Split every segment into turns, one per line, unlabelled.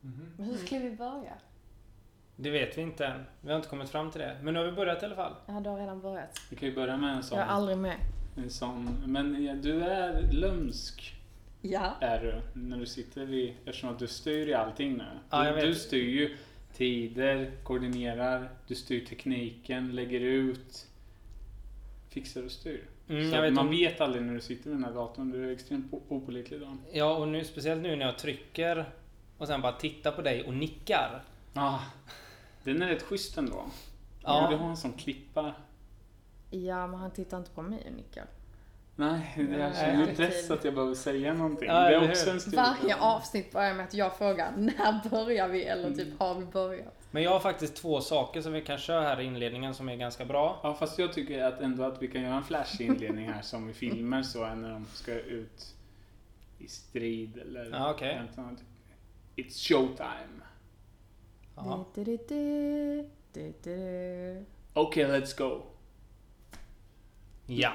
Mhm.
Men hur skulle vi börja?
Det vet vi inte än. Vi har inte kommit fram till det. Men nu har vi börjat i alla fall.
Ja, du har redan börjat.
Vi kan ju börja med en sån.
Jag är aldrig med.
En sån. Men ja, du är lömsk.
Ja.
Är du. När du sitter vid... Eftersom att du styr i allting nu.
Ja, jag
du,
vet.
du styr ju tider, koordinerar, du styr tekniken, lägger ut. Fixar och styr.
Mm, jag vet
man
om-
vet aldrig när du sitter vid den här datorn. Du är extremt opålitlig då.
Ja, och nu, speciellt nu när jag trycker och sen bara tittar på dig och nickar.
Ah, den är rätt schysst ändå.
Ja.
Ja. Du har en sån klippa.
Ja, men han tittar inte på mig och nickar.
Nej, jag
Nej,
känner press att jag behöver säga någonting.
Ja,
det är också en styrka.
Varje avsnitt börjar med att jag frågar när börjar vi? Eller typ har vi börjat?
Men jag har faktiskt två saker som vi kan köra här i inledningen som är ganska bra.
Ja, fast jag tycker att ändå att vi kan göra en flashig inledning här som i filmer så är när de ska ut i strid eller
Ja,
något. It's showtime.
Du.
Okay, let's go.
ja.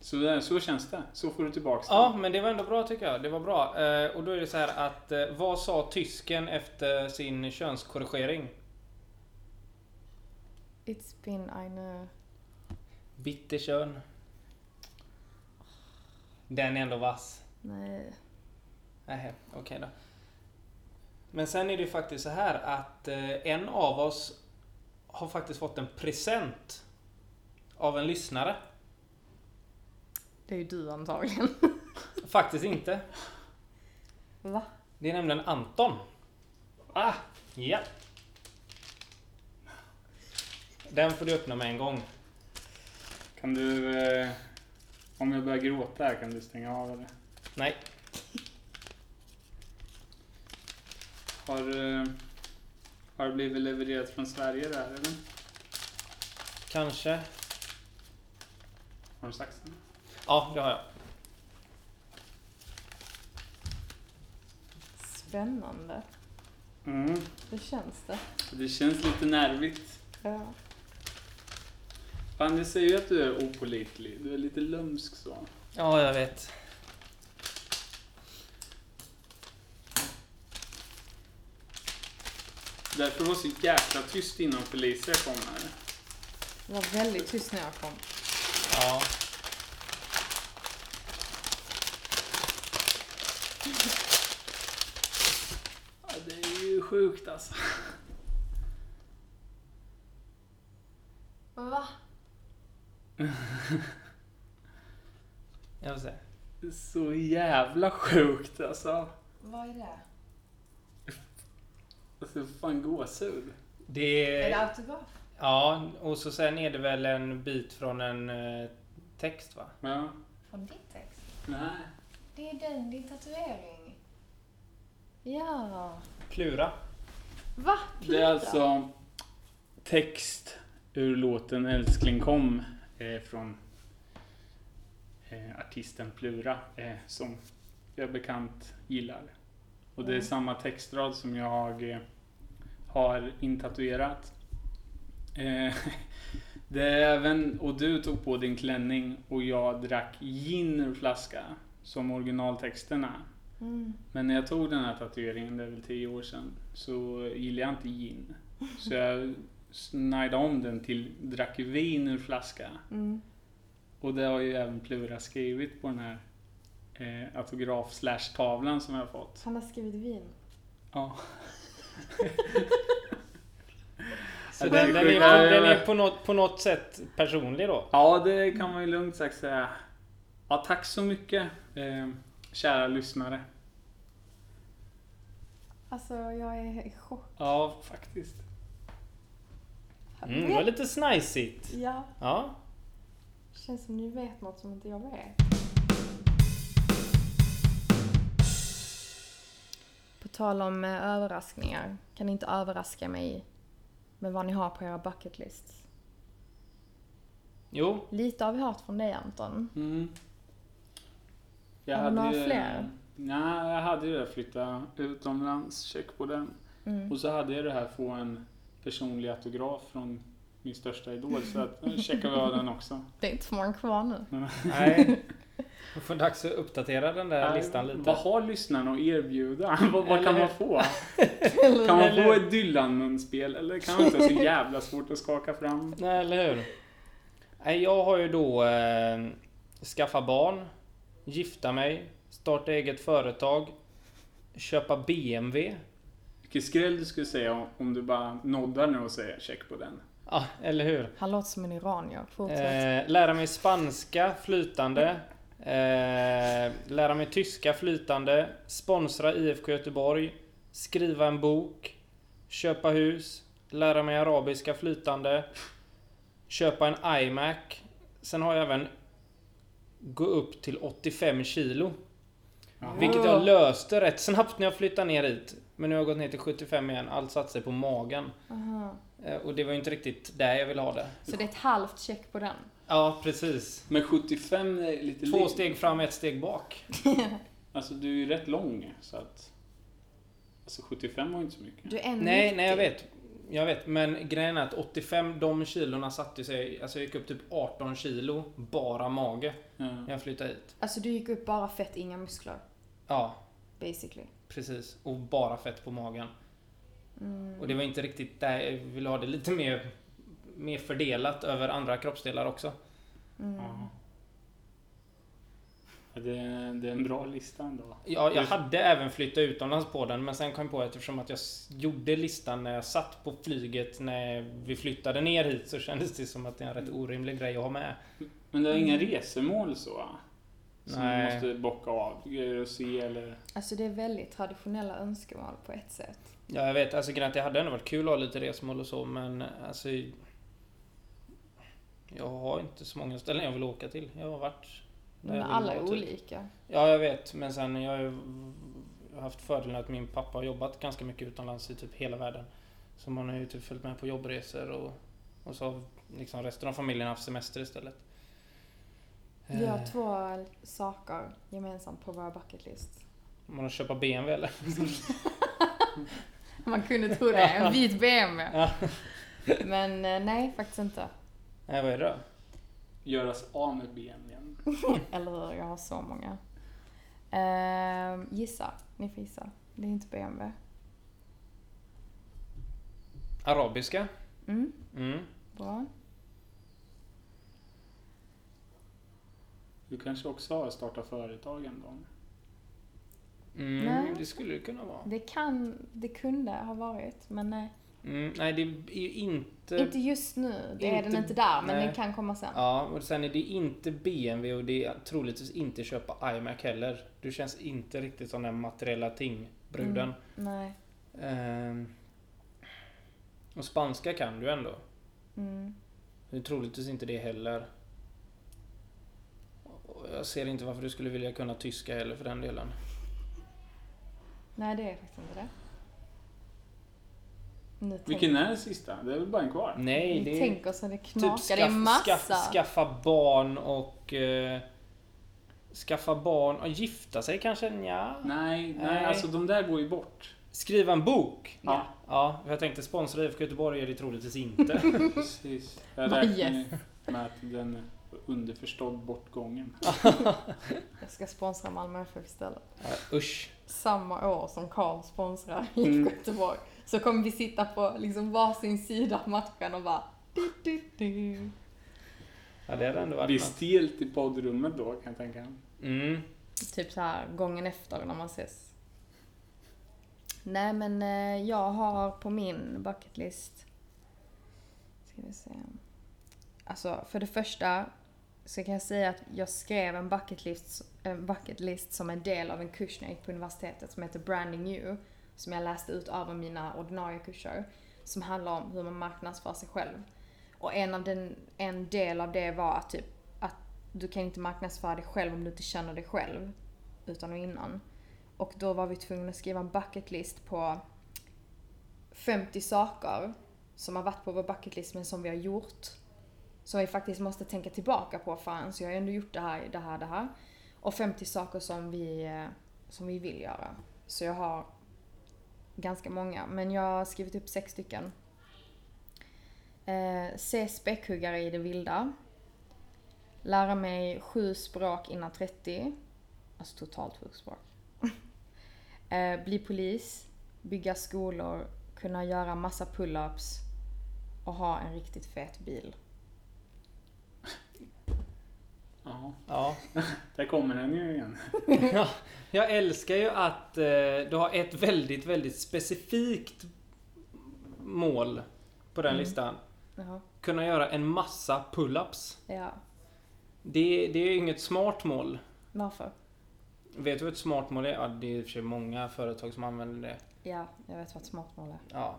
Så, där, så känns det. Så får du tillbaks
Ja, men det var ändå bra tycker jag. Det var bra. Eh, och då är det så här att eh, vad sa tysken efter sin könskorrigering?
It's been eine...
Bitterkön. Den är ändå vass.
Nej.
Nej, okej då. Men sen är det ju faktiskt så här att eh, en av oss har faktiskt fått en present av en lyssnare.
Det är ju du antagligen.
Faktiskt inte.
Va?
Det är nämligen Anton.
Ah,
Ja. Den får du öppna med en gång.
kan du... Eh, om jag börjar gråta här kan du stänga av eller?
Nej.
Har, eh, har det blivit levererat från Sverige där eller?
Kanske.
Har du saxen?
Ja, det har jag.
Spännande.
Mm.
Hur känns det?
Det känns lite nervigt.
Ja.
Fan, det säger ju att du är opålitlig. Du är lite lumsk så.
Ja, jag vet.
Därför var det så jäkla tyst innan Felicia kom här.
Det var väldigt tyst när jag kom.
Ja.
Ja, det är ju sjukt alltså.
Va?
Jag får se.
Så jävla sjukt alltså.
Vad är det?
Alltså fan gåshud.
Det
Är
är...
det autograf?
Ja, och så sen är det väl en bit från en eh, text va?
Ja.
Från ditt text?
Nej.
Det är den, din tatuering. Ja.
Plura.
Va?
Det är alltså text ur låten Älskling kom eh, från eh, artisten Plura eh, som jag bekant gillar. Och det är
Mm.
samma textrad som jag eh, har intatuerat. Eh, det är även, och du tog på din klänning och jag drack gin ur flaska som originaltexterna.
Mm.
Men när jag tog den här tatueringen, det är väl tio år sedan, så gillade jag inte gin. Så jag snajdade om den till drack vin ur flaska.
Mm.
Och det har ju även Plura skrivit på den här eh, autograf slash tavlan som jag har fått.
Han har skrivit vin.
Ja.
Så
Ja, det är
den, den, är, den är på något, på något sätt personlig då.
ja, det kan man ju lugnt sagt säga. Ja, tack så mycket eh, kära lyssnare.
Alltså, jag är i chock.
Ja, faktiskt.
Mm, det var lite snajsigt.
Ja,
Ja.
känns som ni vet något som inte jag vet. Tal om eh, överraskningar, kan ni inte överraska mig med vad ni har på era bucket lists?
Jo.
Lite har vi hört från dig Anton.
Mm. Jag
Har du några
ju-
fler?
Nej, jag hade ju det flytta utomlands, check på den.
Mm.
Och så hade jag det här få en personlig autograf från min största idol så att nu checkar vi av den också.
Det är inte så många kvar nu.
Nej. Det får dags att uppdatera den där listan lite.
Vad har lyssnarna att erbjuda? vad vad kan man få? Kan man få ett Dylan-munspel? Eller kan det inte så jävla svårt att skaka fram?
Nej, eller hur? Nej, jag har ju då eh, skaffa barn, gifta mig, starta eget företag, köpa BMW.
Vilken skräll du skulle säga om- om du bara noddar nu och säger check på den.
Ja, eller hur?
Han låter som en iranier. Fortsätt.
Eh, lära mig spanska flytande. Eh, lära mig tyska flytande. Sponsra IFK Göteborg. Skriva en bok. Köpa hus. Lära mig arabiska flytande. Köpa en iMac. Sen har jag även gå upp till 85 kilo.
Jaha.
Vilket jag löste rätt snabbt när jag flyttade ner hit. Men nu har jag gått ner till 75 igen. Allt satt sig på magen.
Aha.
Eh, Och det var ju inte riktigt där jag ville ha det.
Så det är ett halvt check på den.
Ja, precis.
Men 75 är lite
Två
li-
steg fram, ett steg bak.
Alltså du är ju rätt lång så att... Alltså 75 var inte så mycket.
Du är en
Nej, nej jag vet. Jag vet, men grejen är att 85, de kilorna satte sig... Alltså jag gick upp typ 18 kilo, bara mage,
Ja.
när jag flyttade hit.
Alltså du gick upp bara fett, inga muskler.
Ja,
Basically.
precis. Och bara fett på magen.
Mm.
Och det var inte riktigt där jag ville ha det lite mer, mer fördelat över andra kroppsdelar också.
Mm.
Det, är, det är en bra lista ändå.
Ja, jag hade även flyttat utomlands på den, men sen kom jag på att eftersom att jag gjorde listan när jag satt på flyget när vi flyttade ner hit så kändes det som att det är en rätt orimlig grej att ha med.
Men du har inga resemål så? Som
Nej.
du måste bocka av? Se eller?
Alltså det är väldigt traditionella önskemål på ett sätt.
Ja, jag vet. Alltså grejen det hade ändå varit kul att ha lite resmål och så, men alltså... Jag har inte så många ställen jag vill åka till. Jag har varit... där jag
Men
vill
alla är
typ.
olika.
Ja, jag vet. Men sen jag har ju haft fördelen att min pappa har jobbat ganska mycket utomlands i typ hela världen. Så man har ju typ följt med på jobbresor och, och så har liksom resten av familjen haft semester istället.
Vi har
Eh,
två saker gemensamt på våra bucket list.
Man har köpa BMW eller?
Man kunde tro det. En vit BMW. Men eh, nej, faktiskt inte.
Nej, vad är det då?
Göras av med BMWn?
Eller hur? Jag har så många. Ehm, gissa. Ni får gissa. Det är inte BMW.
Arabiska?
Mm,
Mm.
bra.
Du kanske också har startat företag ändå?
Mm,
Nej.
det skulle det kunna vara.
Det kan, det kunde ha varit, men nej.
Mm, nej, det är ju inte...
Inte just nu. Det är
Inte-
den inte där, men
nej.
den kan komma sen.
Ja, och sen är det inte BMW och det är troligtvis inte köpa iMac heller. Du känns inte riktigt som den materiella ting, bruden.
Nej.
Ehm, och spanska kan du ändå.
Mm.
Det är troligtvis inte det heller. Och jag ser inte varför du skulle vilja kunna tyska heller för den delen.
Nej, det är faktiskt inte det. Nu tänk-
Vilken är den sista? Det är väl bara en kvar?
Nej, det är
tänker så det knakar.
typ
det är
skaff,
massa.
skaff, skaffa barn och... Eh, skaffa barn och gifta sig kanske? Ja.
Nej, nej,
Nej.
alltså de där går ju bort.
Skriva en bok?
Ja.
Ja, jag tänkte sponsra IFK Göteborg är det troligtvis inte.
Precis. Jag räknar med att den är underförstådd bortgången.
Jag ska sponsra Malmö FF istället.
Ja, usch.
Samma år som Karl sponsrar
Mm.
IFK Göteborg. Så kommer vi sitta på liksom varsin sida av matchen och bara... Du, du, du.
Ja, det hade ändå varit
Det är stelt i poddrummet då kan jag tänka.
Mm.
Typ så här gången efter när man ses. Nej men eh, jag har på min bucketlist... Ska vi se. Alltså för det första så kan jag säga att jag skrev en bucketlist, en bucketlist som en del av en kurs när jag gick på universitetet som heter Branding You. Som jag läste ut över mina ordinarie kurser. Som handlar om hur man marknadsför sig själv. Och en, av den, en del av det var att typ att du kan inte marknadsföra dig själv om du inte känner dig själv. Utan och innan. Och då var vi tvungna att skriva en bucketlist på 50 saker som har varit på vår bucketlist men som vi har gjort. Som vi faktiskt måste tänka tillbaka på. Fan, så jag har ändå gjort det här, det här, det här. Och 50 saker som vi, eh, som vi vill göra. Så jag har ganska många. Men jag har skrivit upp sex stycken. Eh, se späckhuggare i det vilda. Lära mig sju språk innan 30. Alltså totalt sju språk. eh, bli polis, bygga skolor, kunna göra massa pull-ups och ha en riktigt fet bil.
Ja,
Ja.
där kommer den ju igen.
ja. Jag älskar ju att eh, du har ett väldigt, väldigt specifikt mål på den
Mm.
listan.
Jaha.
Kunna göra en massa pull-ups.
Ja.
Det, det är ju inget smart mål.
Varför?
Vet du vad ett smart mål är? Ja, det är i och för sig många företag som använder det.
Ja, jag vet vad ett smart mål är.
Ja.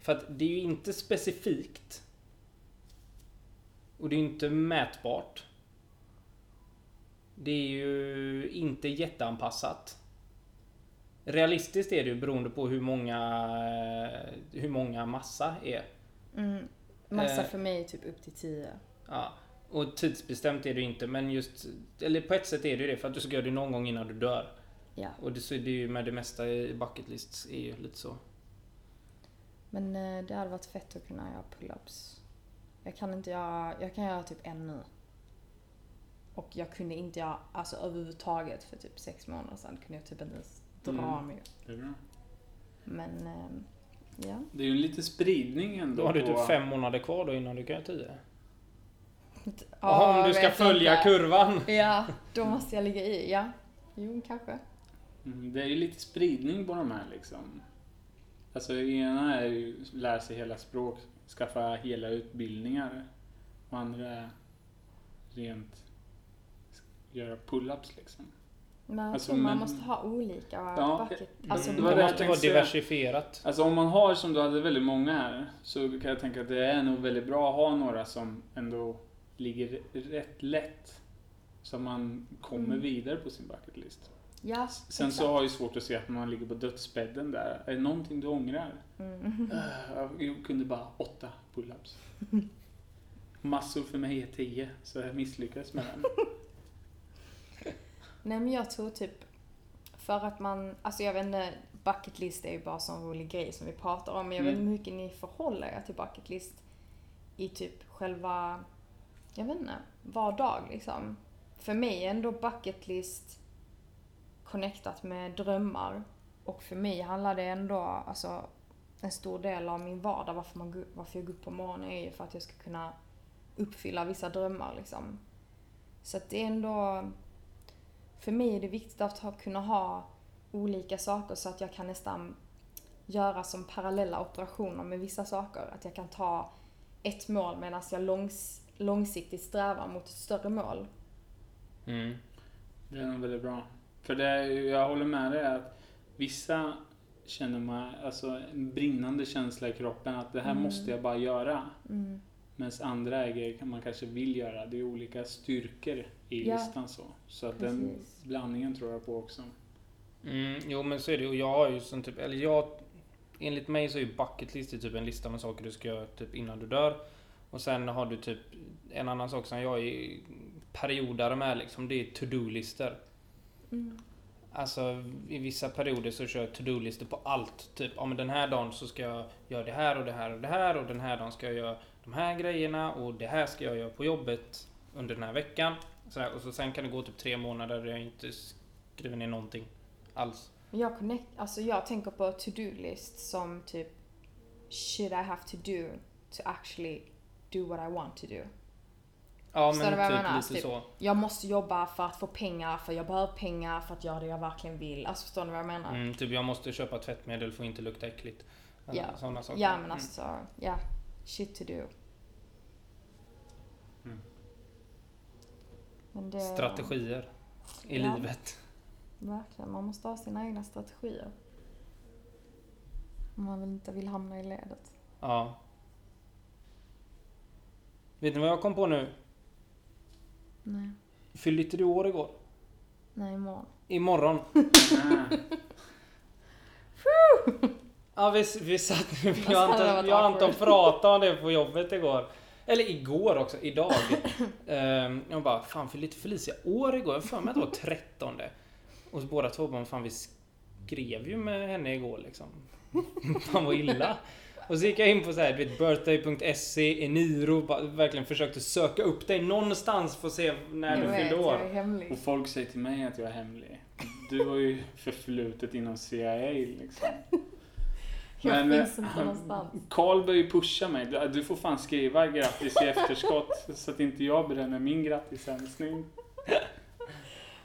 För att det är ju inte specifikt. Och det är inte mätbart. Det är ju inte jätteanpassat. Realistiskt är det ju beroende på hur många, eh, hur många massa är.
Mm. Massa
Eh.
för mig är typ upp till 10.
Ja. Och tidsbestämt är det inte, men just... Eller på ett sätt är det ju det, för att du ska göra det någon gång innan du dör.
Ja.
Och det, så är det ju med det mesta i bucket lists är ju lite så.
Men eh, det hade varit fett att kunna göra pull-ups. Jag kan inte göra, jag kan göra typ en nu. Och jag kunde inte göra, alltså överhuvudtaget för typ sex månader sedan kunde jag typ inte ens dra
Mm.
mig.
Det är bra.
Men, ehm, ja.
Det är ju lite spridning ändå
Då har du
på...
typ fem månader kvar då innan du kan göra tio.
Ja,
om du
jag
ska
vet
följa
inte.
kurvan.
Ja, då måste jag ligga i, ja. Jo, kanske.
Mm, Det är ju lite spridning på de här liksom. Alltså ena är ju lära sig hela språk, skaffa hela utbildningar. Och andra är rent göra pull-ups liksom.
Men
Alltså,
man
men-
måste ha olika
Ja,
bucket. Alltså,
det var det
måste vara diversifierat.
Alltså om man har, som du hade väldigt många här, så kan jag tänka att det är nog väldigt bra att ha några som ändå ligger rätt lätt. Så man kommer
Mm.
vidare på sin bucket list.
ja,
Sen så
exakt.
har jag svårt att se att man ligger på dödsbädden där. Är det någonting du ångrar?
Mm.
Uh, Jag kunde bara åtta pull-ups. Massor för mig är tio, så jag misslyckades med den.
Nej men jag tror typ för att man, alltså jag vet inte, bucket list är ju bara sån rolig grej som vi pratar om. Men jag vet
Mm.
inte hur mycket ni förhåller er till bucket list i typ själva, jag vet inte, var dag liksom. För mig är ändå bucket list connectat med drömmar. Och för mig handlar det ändå, alltså en stor del av min vardag, varför, man, varför jag går upp på morgonen är ju för att jag ska kunna uppfylla vissa drömmar liksom. Så att det är ändå, för mig är det viktigt att ha, kunna ha olika saker så att jag kan nästan göra som parallella operationer med vissa saker. Att jag kan ta ett mål medan jag långs, långsiktigt strävar mot ett större mål.
Mm.
Det är nog väldigt bra. För det, är jag håller med dig att vissa känner man, alltså en brinnande känsla i kroppen att det här
Mm.
måste jag bara göra.
Mm.
Medan andra är grejer man kanske vill göra. Det är olika styrkor i
Ja.
listan så. Så att den blandningen tror jag på också.
Mm, jo men så är det och jag har ju sån typ, eller jag Enligt mig så är ju bucket list typ en lista med saker du ska göra typ innan du dör. Och sen har du typ en annan sak som jag är periodare med liksom, det är to-do-listor.
Mm.
Alltså i vissa perioder så kör jag to-do-listor på allt. Typ, ja men den här dagen så ska jag göra det här och det här och det här och den här dagen ska jag göra de här grejerna och det här ska jag göra på jobbet under den här veckan. Så här, och så sen kan det gå typ tre månader där jag inte skriver ner någonting alls.
Jag, connect, alltså jag tänker på to-do-list som typ Should I have to do to actually do what I want to do?
Ja
Förstår
men typ
menar?
lite
Typ-
så.
Jag måste jobba för att få pengar, för jag behöver pengar för att göra det jag verkligen vill. Alltså förstår ni vad jag menar?
Mm, typ jag måste köpa tvättmedel för att inte lukta äckligt.
Ja.
Sådana saker.
Ja men
Mm.
alltså, ja. Shit to do.
Mm.
Men det,
Strategier i
Ja.
livet.
Verkligen, man måste ha sina egna strategier. Om man inte vill hamna i ledet.
Ja. Vet ni vad jag kom på nu?
Nej,
Fyllde inte du år igår?
nej imorgon.
Imorgon. Ja vi, vi satt och Anton, jag och Anton pratade om det på jobbet igår. Eller igår också, idag. Ehm, jag bara, fan fyllde inte Felicia år igår? Jag för mig att det var 13. Och så båda två bara, fan vi skrev ju med henne igår liksom. Fan vad illa. Och så gick jag in på så här, du vet, birthday.se, Eniro, bara verkligen försökte söka upp dig någonstans för att se när
jag
du
vet,
fyllde
jag
år.
Och folk säger till mig att jag är hemlig. Du har ju förflutet inom CIA liksom.
Jag
Men, eh,
finns inte någonstans.
Karl börjar ju pusha mig. Du- får fan skriva grattis i efterskott så att inte jag bränner min grattishälsning.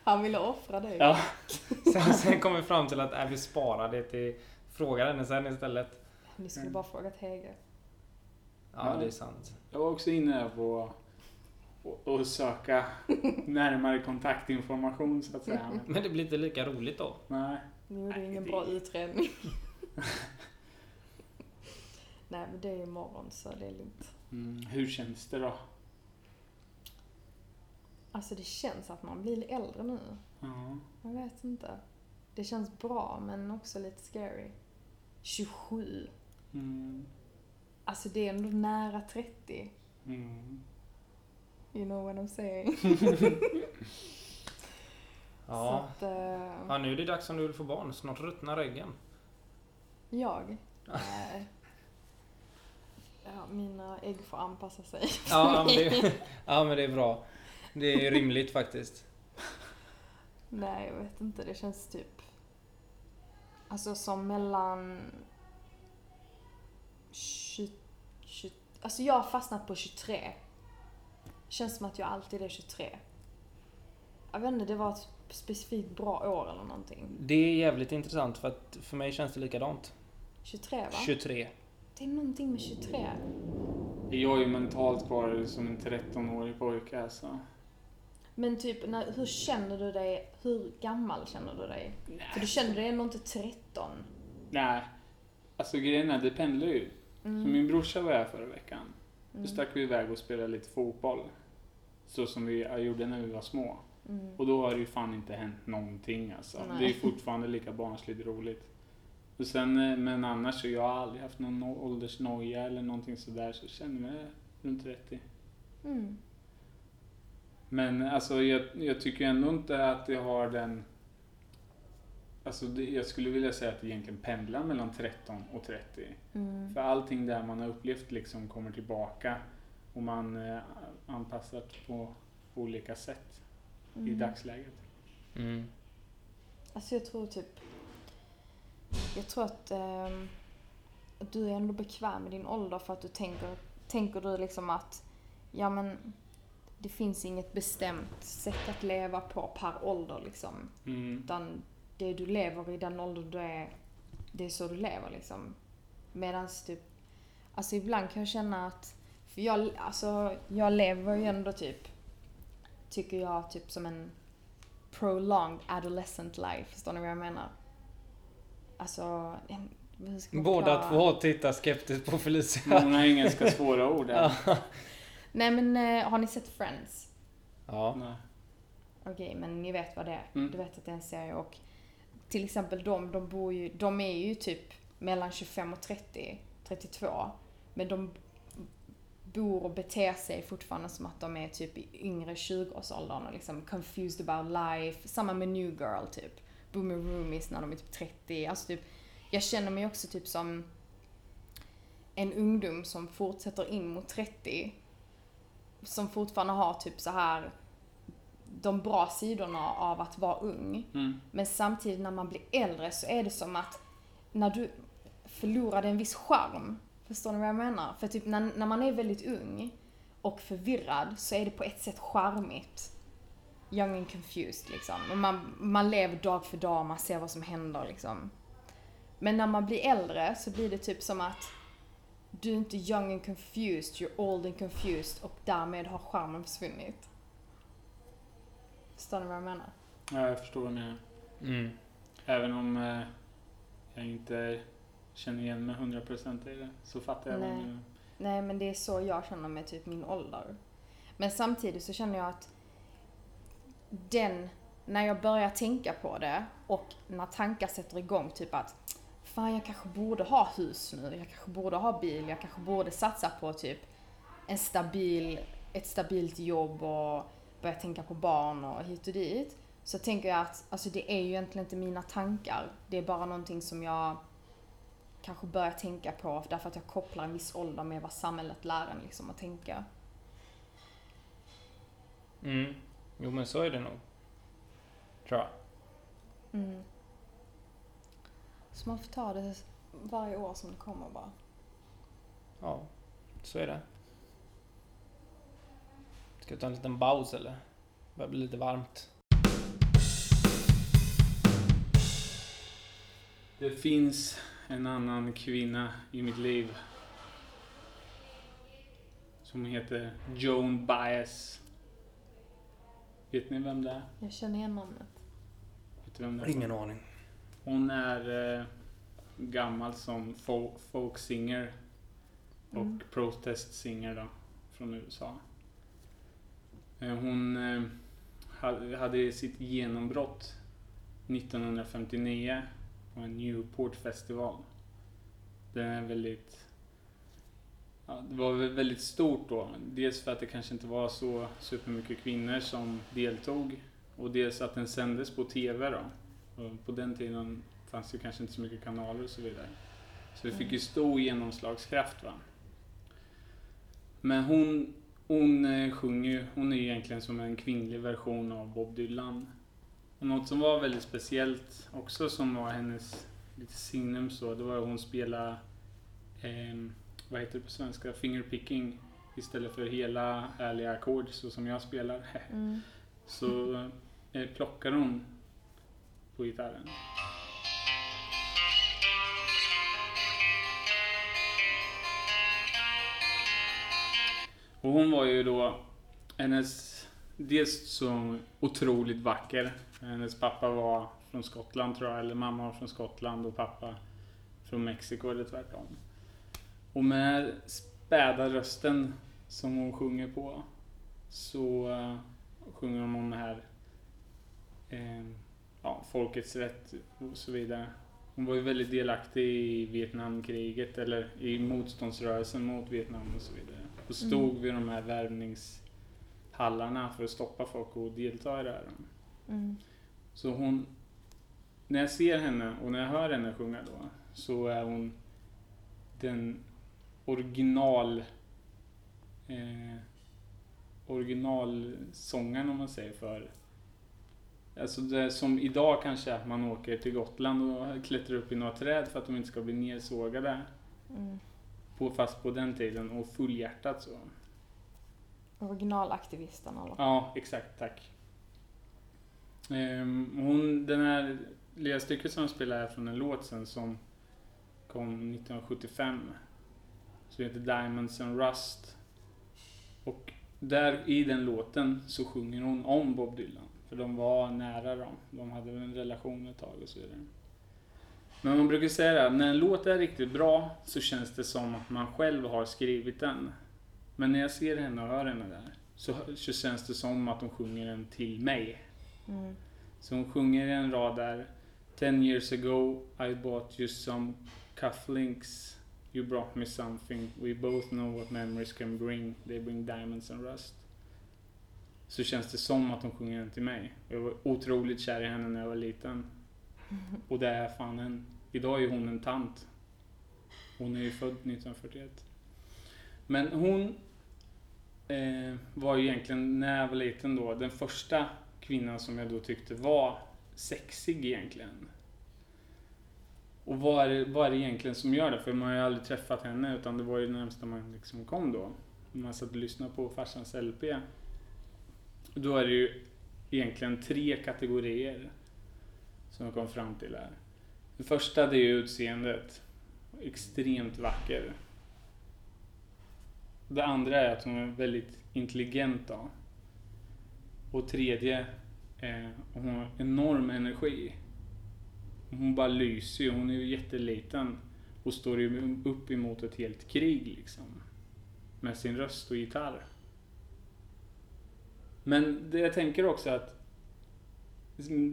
Han ville offra dig.
Ja.
Sen, sen kom vi fram till att äh, vi sparar det till fråga henne sen istället.
Ni skulle bara frågat Hege.
Ja, det är sant.
Jag var också inne på att- söka närmare kontaktinformation så att säga. Men,
Men det blir inte lika roligt då.
nej.
Ni gjorde
Nej,
ingen
det-
bra utredning. Nej men det är imorgon så det är lugnt.
Mm, hur känns det då?
Alltså det känns att man blir äldre nu.
Ja.
Jag vet inte. Det känns bra men också lite scary. 27.
Mm.
Alltså det är ändå nära 30.
Mm.
You know what I'm saying.
Ja.
Att, eh,
ja, nu är det dags om du vill få barn. Snart ruttnar äggen.
jag? Nej. Ja, mina ägg får anpassa sig.
Ja, men det, ja, men det är bra. Det är rimligt faktiskt.
Nej, jag vet inte. Det känns typ... Alltså som mellan... 20, 20, alltså jag har fastnat på 23. Känns som att jag alltid är 23. Jag vet inte, det var ett specifikt bra år eller någonting.
Det är jävligt intressant för att för mig känns det likadant.
23 va?
23.
Det är någonting med 23.
Jag är ju mentalt kvar som en 13-årig pojke alltså.
Men typ, när, hur känner du dig? Hur gammal känner du dig? För du känner dig ändå inte 13.
Nej. Alltså grejen är, det pendlar ju. Så
Mm.
min brorsa var här förra veckan. Då
Mm.
stack vi iväg och spelade lite fotboll. Så som vi gjorde när vi var små.
Mm.
Och då har det ju fan inte hänt någonting alltså.
Nej.
Det är fortfarande lika barnsligt roligt. Och sen, eh, men annars så jag har aldrig haft någon no- åldersnoja eller någonting sådär. Så jag känner mig runt 30.
Mm.
Men alltså jag, jag tycker ändå inte att jag har den... Alltså det, jag skulle vilja säga att det egentligen pendlar mellan 13 och 30.
Mm.
För allting där man har upplevt liksom kommer tillbaka och man eh, anpassar på olika sätt i
Mm.
dagsläget.
Mm.
Alltså jag tror typ... Jag tror att, att du är ändå bekväm med din ålder för att du tänker, tänker du liksom att ja men det finns inget bestämt sätt att leva på per ålder liksom.
Mm.
Utan det du lever i den ålder du är, det är så du lever liksom. Medans typ, alltså ibland kan jag känna att, för jag, alltså jag lever ju ändå typ, tycker jag typ som en prolonged adolescent life, förstår ni vad jag menar? Alltså,
Båda två tittar skeptiskt på Felicia.
Många engelska svåra ord.
Ja.
Nej men eh, har ni sett Friends?
ja.
Nej.
Okej, men ni vet vad det är.
Mm.
Du vet att det är en serie och till exempel de, de bor ju, de är ju typ mellan 25 och 30, 32. Men de bor och beter sig fortfarande som att de är typ i yngre 20-årsåldern och liksom confused about life. Samma med New Girl typ. Bor med roomies när de är typ 30. Alltså typ, jag känner mig också typ som en ungdom som fortsätter in mot 30. Som fortfarande har typ så här de bra sidorna av att vara ung.
Mm.
Men samtidigt när man blir äldre så är det som att när du förlorar en viss charm. Förstår ni vad jag menar? För typ när, när man är väldigt ung och förvirrad så är det på ett sätt charmigt. Young and confused liksom. Och man, man lever dag för dag, man ser vad som händer liksom. Men när man blir äldre så blir det typ som att du är inte young and confused, you're old and confused och därmed har charmen försvunnit. Förstår ni vad jag menar?
Ja, jag förstår vad du menar.
Mm.
Även om eh, jag inte känner igen mig 100% i det så fattar jag vad du
Nej.
menar.
Nej men det är så jag känner med typ min ålder. Men samtidigt så känner jag att den, när jag börjar tänka på det och när tankar sätter igång typ att fan jag kanske borde ha hus nu, jag kanske borde ha bil, jag kanske borde satsa på typ en stabil, ett stabilt jobb och börja tänka på barn och hit och dit. Så tänker jag att alltså det är ju egentligen inte mina tankar. Det är bara någonting som jag kanske börjar tänka på därför att jag kopplar en viss ålder med vad samhället lär en liksom att tänka.
Mm. Jo men så är det nog. Tror jag.
Mm. Så man får ta det varje år som det kommer bara.
Ja, så är det. Ska vi ta en liten paus eller? Det börjar bli lite varmt.
Det finns en annan kvinna i mitt liv. Som heter Joan Baez. Vet ni vem det är?
Jag känner igen namnet.
Vet du vem det är?
Ingen aning.
Hon är eh, gammal som folk, folk singer och
Mm.
protest singer då, från USA. Eh, hon eh, hade, hade sitt genombrott 1959 på en Newport festival. Den är väldigt... Ja, det var väl väldigt stort då. Dels för att det kanske inte var så supermycket kvinnor som deltog. Och dels att den sändes på TV då. Och på den tiden fanns det kanske inte så mycket kanaler och så vidare. Så det fick ju stor genomslagskraft. Va? Men hon, hon eh, sjunger ju, hon är ju egentligen som en kvinnlig version av Bob Dylan. Och något som var väldigt speciellt också som var hennes lite signum så, det var att hon spelade, eh, vad heter det på svenska, fingerpicking istället för hela ärliga ackord så som jag spelar.
Mm.
Så eh, plockar hon på gitarren. Och hon var ju då hennes, dels så otroligt vacker. Hennes pappa var från Skottland tror jag, eller mamma var från Skottland och pappa från Mexiko eller tvärtom. Och med späda rösten som hon sjunger på så eh, sjunger hon om det här eh, ja, folkets rätt och så vidare. Hon var ju väldigt delaktig i Vietnamkriget eller i motståndsrörelsen mot Vietnam och så vidare. Och stod
Mm.
vid de här värvningshallarna för att stoppa folk och delta i det här.
Mm.
Så hon, när jag ser henne och när jag hör henne sjunga då, så är hon den original eh, originalsångaren om man säger för Alltså det som idag kanske att man åker till Gotland och klättrar upp i några träd för att de inte ska bli nersågade.
Mm.
På, fast på den tiden och fullhjärtat så.
Originalaktivisten eller?
Ja, exakt. Tack. Ehm, hon, den här lilla stycket som hon spelar är från en låt sen som kom 1975. Som heter Diamonds and Rust. Och där i den låten så sjunger hon om Bob Dylan. För de var nära dem. De hade en relation ett tag och så vidare. Men man brukar säga här, när en låt är riktigt bra så känns det som att man själv har skrivit den. Men när jag ser henne och hör henne där så, så känns det som att hon sjunger den till mig.
Mm.
Så hon sjunger en rad där. Ten years ago I bought you some cufflinks. You brought me something. We both know what memories can bring. They bring diamonds and rust. Så känns det som att hon sjunger den till mig. Jag var otroligt kär i henne när jag var liten. Och det är fan en... Idag är hon en tant. Hon är ju född 1941. Men hon eh, var ju egentligen, när jag var liten då, den första kvinnan som jag då tyckte var sexig egentligen. Och vad är, det, vad är det egentligen som gör det? För man har ju aldrig träffat henne utan det var ju det närmsta man liksom kom då. Man satt och lyssnade på farsans LP. Då är det ju egentligen tre kategorier som jag kom fram till här. Det första det är ju utseendet. Extremt vacker. Det andra är att hon är väldigt intelligent då. Och tredje, eh, hon har enorm energi. Hon bara lyser ju, hon är ju jätteliten. Och står ju upp emot ett helt krig liksom. Med sin röst och gitarr. Men det jag tänker också att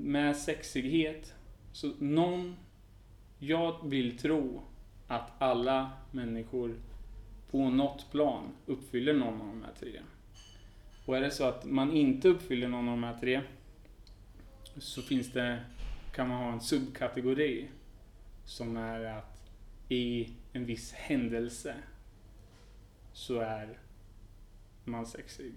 med sexighet, så någon... Jag vill tro att alla människor på något plan uppfyller någon av de här tre. Och är det så att man inte uppfyller någon av de här tre så finns det, kan man ha en subkategori som är att i en viss händelse så är man sexig.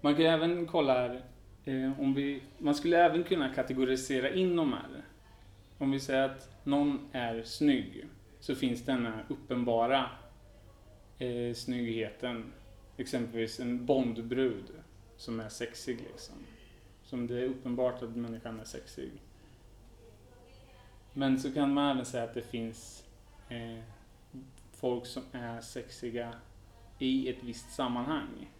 Man kan även kolla här, eh, om vi, man skulle även kunna kategorisera in de här. Om vi säger att någon är snygg så finns denna uppenbara eh, snyggheten. Exempelvis en Bondbrud som är sexig liksom. Som det är uppenbart att människan är sexig. Men så kan man även säga att det finns eh, folk som är sexiga i ett visst sammanhang.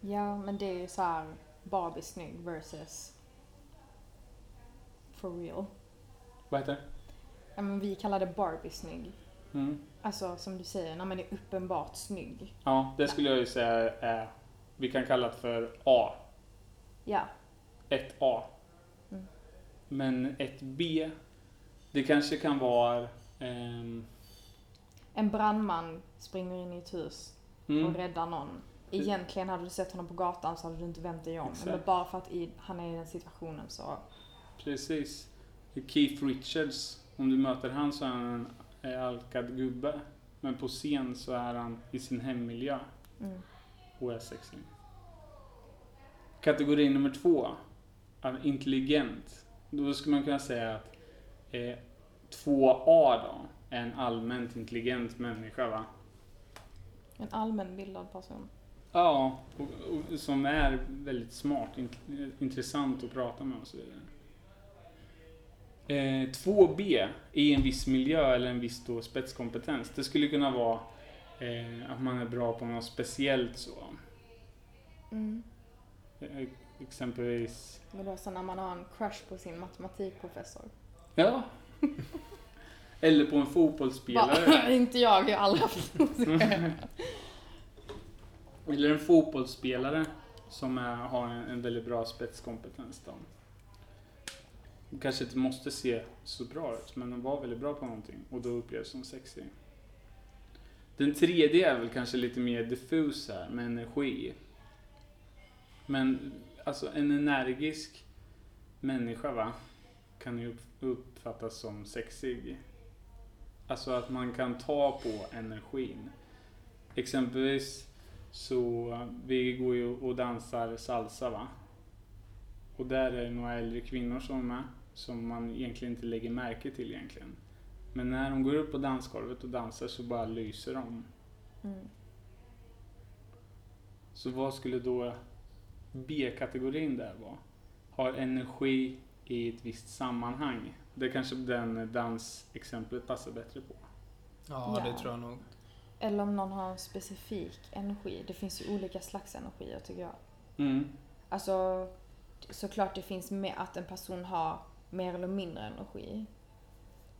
Ja, men det är ju så här Barbie snygg versus for real.
Vad heter det?
Ja, men vi kallar det Barbie snygg.
Mm.
Alltså som du säger, när man är uppenbart snygg.
Ja, det skulle jag ju säga är, vi kan kalla det för A.
Ja.
Ett A.
Mm.
Men ett B, det kanske kan vara ehm,
En brandman springer in i ett hus
mm,
och räddar någon. Egentligen hade du sett honom på gatan så hade du inte vänt dig om.
Exakt.
Men bara för att i, han är i den situationen så...
Precis. Keith Richards, om du möter han så är han en eh, alkad gubbe. Men på scen så är han i sin hemmiljö
Mm.
och är sexig. Kategori nummer två, intelligent. Då skulle man kunna säga att eh, 2A då är en allmänt intelligent människa va?
En allmänbildad person.
Ja, och, och, som är väldigt smart, int- intressant att prata med och så vidare. Eh, 2B i en viss miljö eller en viss då spetskompetens. Det skulle kunna vara eh, att man är bra på något speciellt så.
Mm.
Exempelvis...
Vadå, så när man har en crush på sin matematikprofessor?
Ja. eller på en fotbollsspelare.
Inte jag, jag har aldrig haft
Eller en fotbollsspelare som är, har en, en väldigt bra spetskompetens. Då. Kanske inte måste se så bra ut, men de var väldigt bra på någonting och då upplevs som sexig. Den tredje är väl kanske lite mer diffus här, med energi. Men alltså en energisk människa va, kan ju upp- uppfattas som sexig. Alltså att man kan ta på energin. Exempelvis så vi går ju och dansar salsa va. Och där är det några äldre kvinnor som är med, som man egentligen inte lägger märke till egentligen. Men när de går upp på dansgolvet och dansar så bara lyser de.
Mm.
Så vad skulle då B-kategorin där vara? Har energi i ett visst sammanhang. Det kanske den dansexemplet passar bättre på.
Ja,
Ja.
det tror jag nog.
Eller om någon har en specifik energi. Det finns ju olika slags energier tycker jag.
Mm.
Alltså, såklart det finns med att en person har mer eller mindre energi.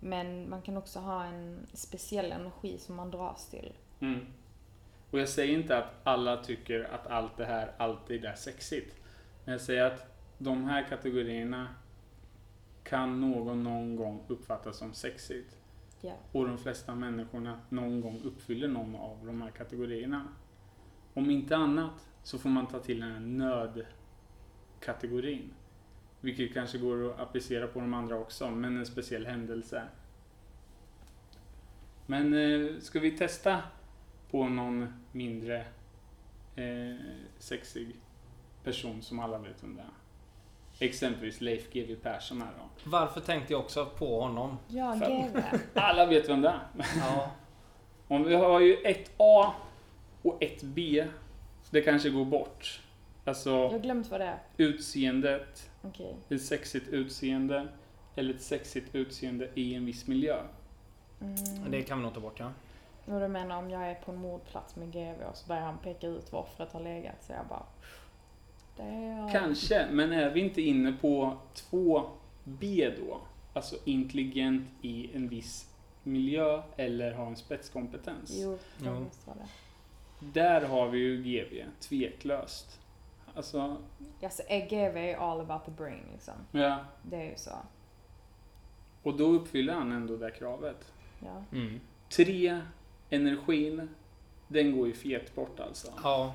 Men man kan också ha en speciell energi som man dras till.
Mm. Och jag säger inte att alla tycker att allt det här alltid är sexigt. Men jag säger att de här kategorierna kan någon någon gång uppfattas som sexigt.
Ja.
Och de flesta människorna någon gång uppfyller någon av de här kategorierna. Om inte annat så får man ta till den här nödkategorin. Vilket kanske går att applicera på de andra också, men en speciell händelse. Men eh, ska vi testa på någon mindre eh, sexig person som alla vet vem det är? Exempelvis Leif GW Persson här då.
Varför tänkte jag också på honom?
Ja. GV.
Alla vet vem det är.
Ja,
Om vi har ju ett A och ett B. Det kanske går bort. Alltså
Jag har glömt vad det är.
utseendet,
Okej.
ett sexigt utseende eller ett sexigt utseende i en viss miljö.
Mm.
det kan vi nog ta bort ja.
Och du menar om jag är på en mordplats med GV och så börjar han peka ut var offret har legat så jag bara... Är...
Kanske, men är vi inte inne på 2B då? Alltså intelligent i en viss miljö eller har en spetskompetens.
Jo, jag vad det är.
Där har vi ju GV, tveklöst. Alltså,
är GV all about the brain liksom?
ja.
Det är ju så.
Och då uppfyller han ändå det kravet.
Ja.
Mm.
Tre, energin. Den går ju fet bort alltså.
Ja,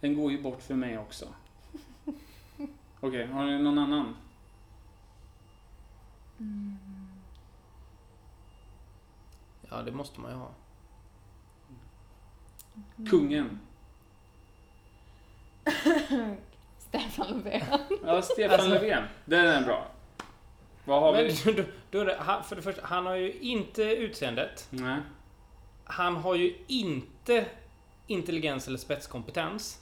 Den går ju bort för mig också. Okej, har ni någon annan?
Ja, det måste man ju ha.
Kungen.
Stefan Löfven.
Ja, Stefan
Alltså-
Löfven. Den är bra. Vad har
Men
vi?
då, då det, han, för det första, han har ju inte utseendet.
Nej.
Han har ju inte intelligens eller spetskompetens.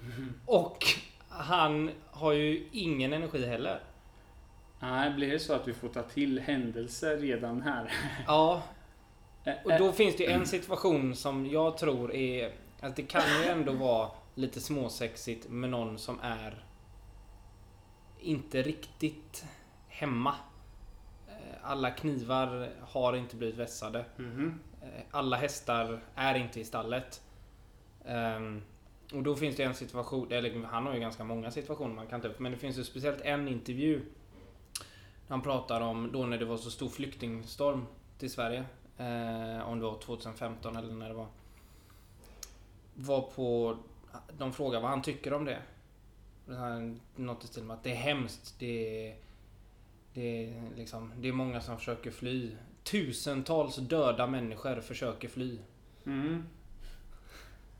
Och han har ju ingen energi heller.
Nej, blir det så att vi får ta till händelser redan här?
Ja, och då finns det ju en situation som jag tror är... Alltså det kan ju ändå vara lite småsexigt med någon som är inte riktigt hemma. Eh, Alla knivar har inte blivit vässade.
Mhm.
Eh, Alla hästar är inte i stallet. Ehm, och då finns det en situation, eller han har ju ganska många situationer man kan ta upp, men det finns ju speciellt en intervju. Han pratar om då när det var så stor flyktingstorm till Sverige. Eh, om det var 2015 eller när det var. Var på, de frågar vad han tycker om det. Något i stil med att det är hemskt. Det är, det är, liksom, det är många som försöker fly. Tusentals döda människor försöker fly.
Mm.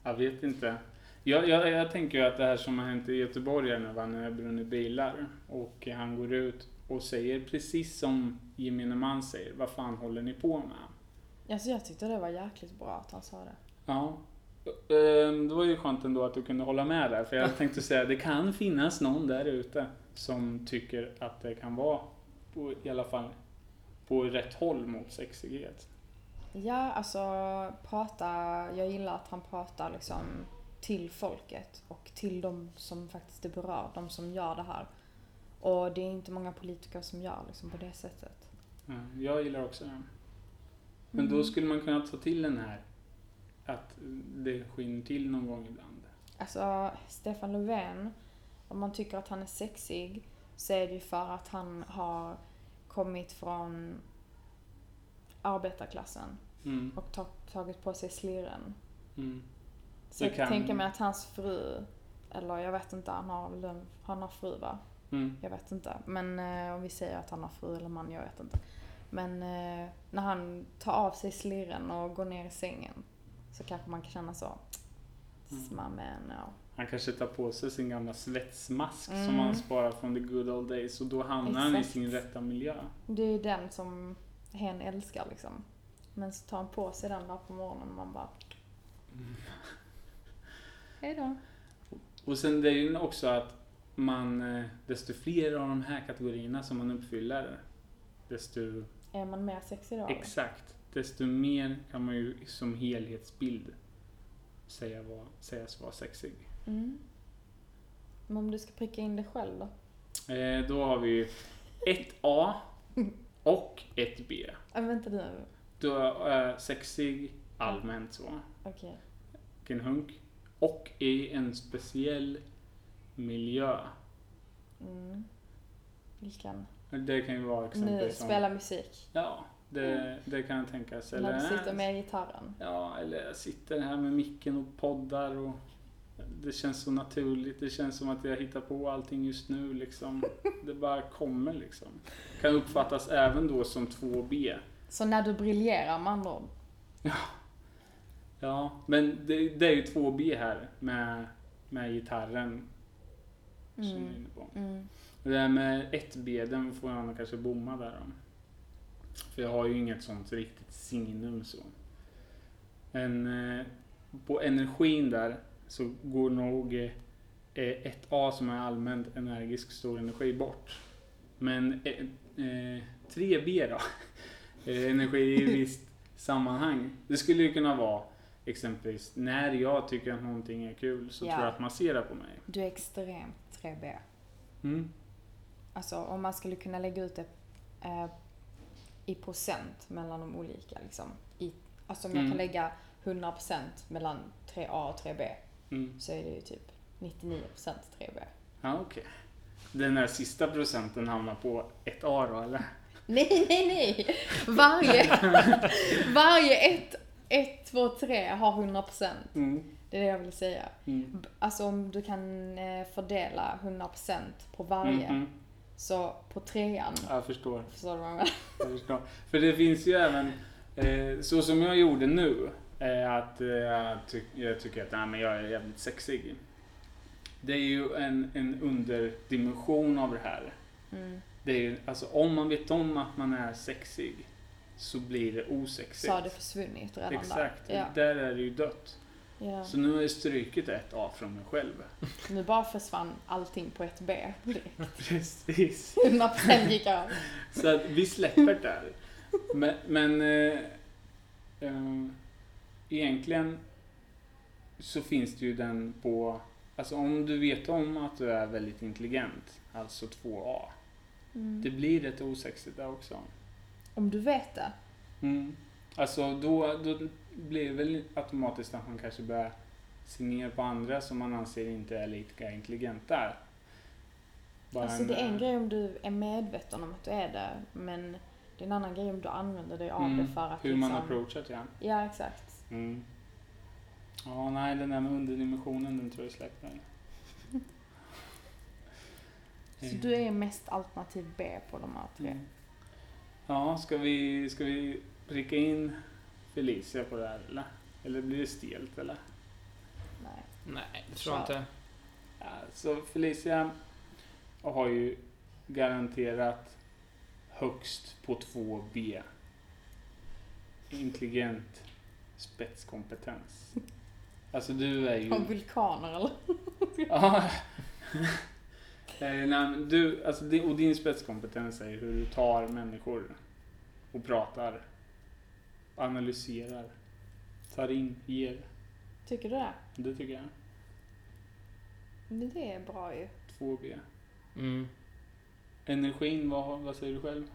Jag vet inte. Jag, jag, jag tänker ju att det här som har hänt i Göteborg när det har brunnit bilar och han går ut och säger precis som gemene man säger, vad fan håller ni på med?
Alltså jag tyckte det var jäkligt bra att han sa det.
Ja. Ehm, Det var ju skönt ändå att du kunde hålla med där, för jag tänkte säga det kan finnas någon där ute som tycker att det kan vara, på, i alla fall, på rätt håll mot sexighet.
Ja, alltså prata, jag gillar att han pratar liksom till folket och till de som faktiskt är berörda, de som gör det här. Och det är inte många politiker som gör liksom på det sättet.
Ja, Jag gillar också den. Men
Mm.
då skulle man kunna ta till den här att det skiner till någon gång ibland.
Alltså, Stefan Löfven, om man tycker att han är sexig så är det ju för att han har kommit från arbetarklassen
Mm.
och ta- tagit på sig slirren.
Mm.
Så jag
kan-
tänker mig att hans fru, eller jag vet inte, han har han har fru va?
Mm.
Jag vet inte. Men eh, om vi säger att han har fru eller man, jag vet inte. Men eh, när han tar av sig slirren och går ner i sängen så kanske man kan känna så.
Mm.
Mm. Man, ja.
Han kanske tar på sig sin gamla svetsmask som
Mm.
han sparar från the good old days och då hamnar han i
Exakt.
sin rätta miljö.
Det är ju den som hen älskar liksom. Men så tar han på sig den där på morgonen och man bara... Hejdå.
Och sen det är ju också att man, eh, desto fler av de här kategorierna som man uppfyller, desto
Är man mer sexig då?
exakt, desto mer kan man ju som helhetsbild säga var, sägas vara sexig.
Mm. Men om du ska pricka in det själv då?
Eh, då har vi ju ett A och ett B.
Äh, vänta nu.
Då är jag sexig allmänt så.
Okej.
Vilken hunk. Och i en speciell miljö.
Mm. Vilken?
Det kan ju vara
Nu,
exempelvis som...
spela musik.
Ja, det, det kan tänkas.
När du sitter med gitarren.
Ja, eller jag sitter här med micken och poddar och det känns så naturligt. Det känns som att jag hittar på allting just nu liksom. Det bara kommer liksom. Kan uppfattas även då som 2B.
Så när du briljerar med andra ord.
Ja, men det, det är ju 2B här med, med gitarren. Som jag är
Mm.
inne på.
Mm.
Det där med 1B, den får jag nog kanske bomma där om. För jag har ju inget sånt riktigt signum så. Men eh, på energin där så går nog eh, ett A som är allmänt energisk stor energi bort. Men eh, eh, 3B då? Eh, energi i visst sammanhang. Det skulle ju kunna vara exempelvis när jag tycker att någonting är kul så
Ja.
tror jag att man ser det på mig.
Du är extremt 3B.
Mm.
Alltså om man skulle kunna lägga ut det eh, i procent mellan de olika liksom. I, alltså om jag
Mm.
kan lägga 100% mellan 3A och 3B
Mm.
så är det ju typ 99% 3B.
Ja, okej. Den där sista procenten hamnar på ett A då, eller?
Nej, nej, nej! Varje, varje 1, 1, 2, 3 har 100%.
Mm.
Det är det jag vill säga.
Mm.
Alltså om du kan eh, fördela 100% på varje.
Mm.
Så på trean,
Jag förstår.
förstår du vad jag menar?
Jag förstår. För det finns ju även Eh, så som jag gjorde nu, att eh, jag, ty- jag tycker att nej, men jag är jävligt sexig. Det är ju en, en underdimension av det här.
Mm.
Det är ju, alltså om man vet om att man är sexig så blir det osexigt.
Så har det försvunnit redan
Exakt,
där. Ja.
där är det ju dött.
Ja.
Så nu har jag strykit ett A från mig själv.
Nu bara försvann allting på ett B.
Precis.
100% gick av.
Så att vi släpper det där. Men, men eh, eh, egentligen så finns det ju den på, alltså om du vet om att du är väldigt intelligent, alltså 2A,
Mm.
det blir rätt osexigt där också.
Om du vet det.
Mm. Alltså då, då blir det väl automatiskt att man kanske börjar se ner på andra som man anser inte är lika intelligenta. Bara
Alltså det är en
eh,
grej om du är medveten om att du är det, men det är en annan grej om du använder dig av
mm,
det för att
Hur
liksom...
man approachat ja.
Ja, exakt.
Mm. Ja, nej, den där med underdimensionen, den tror jag släpper.
Så du är mest alternativ B på de här tre.
Mm. Ja, ska vi, ska vi pricka in Felicia på det här eller? Eller blir det stelt eller?
Nej.
Nej, det tror jag inte.
Ja, så Felicia har ju garanterat högst på 2B. Intelligent spetskompetens. Alltså du är ju...
Har vulkaner eller?
Ja. Eh, nej, du, alltså, din- och din spetskompetens är hur du tar människor och pratar, analyserar, tar in, ger.
Tycker du det?
Det tycker jag.
Men det är bra ju.
2B.
Mm.
Energin, vad, vad säger du själv?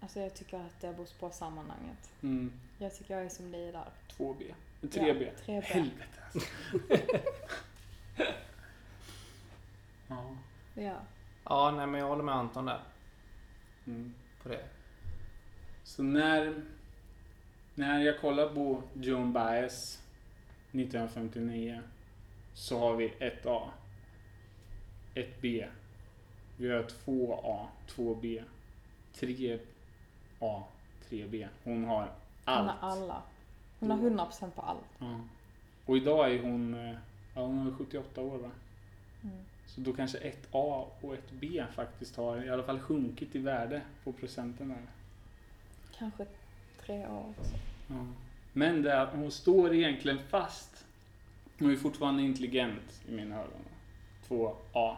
Alltså jag tycker att det beror på sammanhanget.
Mm,
Jag tycker jag är som dig där.
2B. 3B.
Ja, 3B.
Helvete alltså. ja.
Ja.
Ja, nej men jag håller med Anton där.
Mm.
På det.
Så när, när jag kollar på Joan Baez 1959 så har vi ett A, ett B, vi har två A, två B, tre A, tre B. Hon har
Hon
allt.
har alla. Hon har 100% på allt.
Ja. Och idag är hon, eh, ja, hon är 78 år va?
Mm.
Så då kanske ett A och ett B faktiskt har i alla fall sjunkit i värde på procenten där.
Kanske tre år också.
Ja. Men det är att hon står egentligen fast. Hon är fortfarande intelligent i mina ögon. 2A.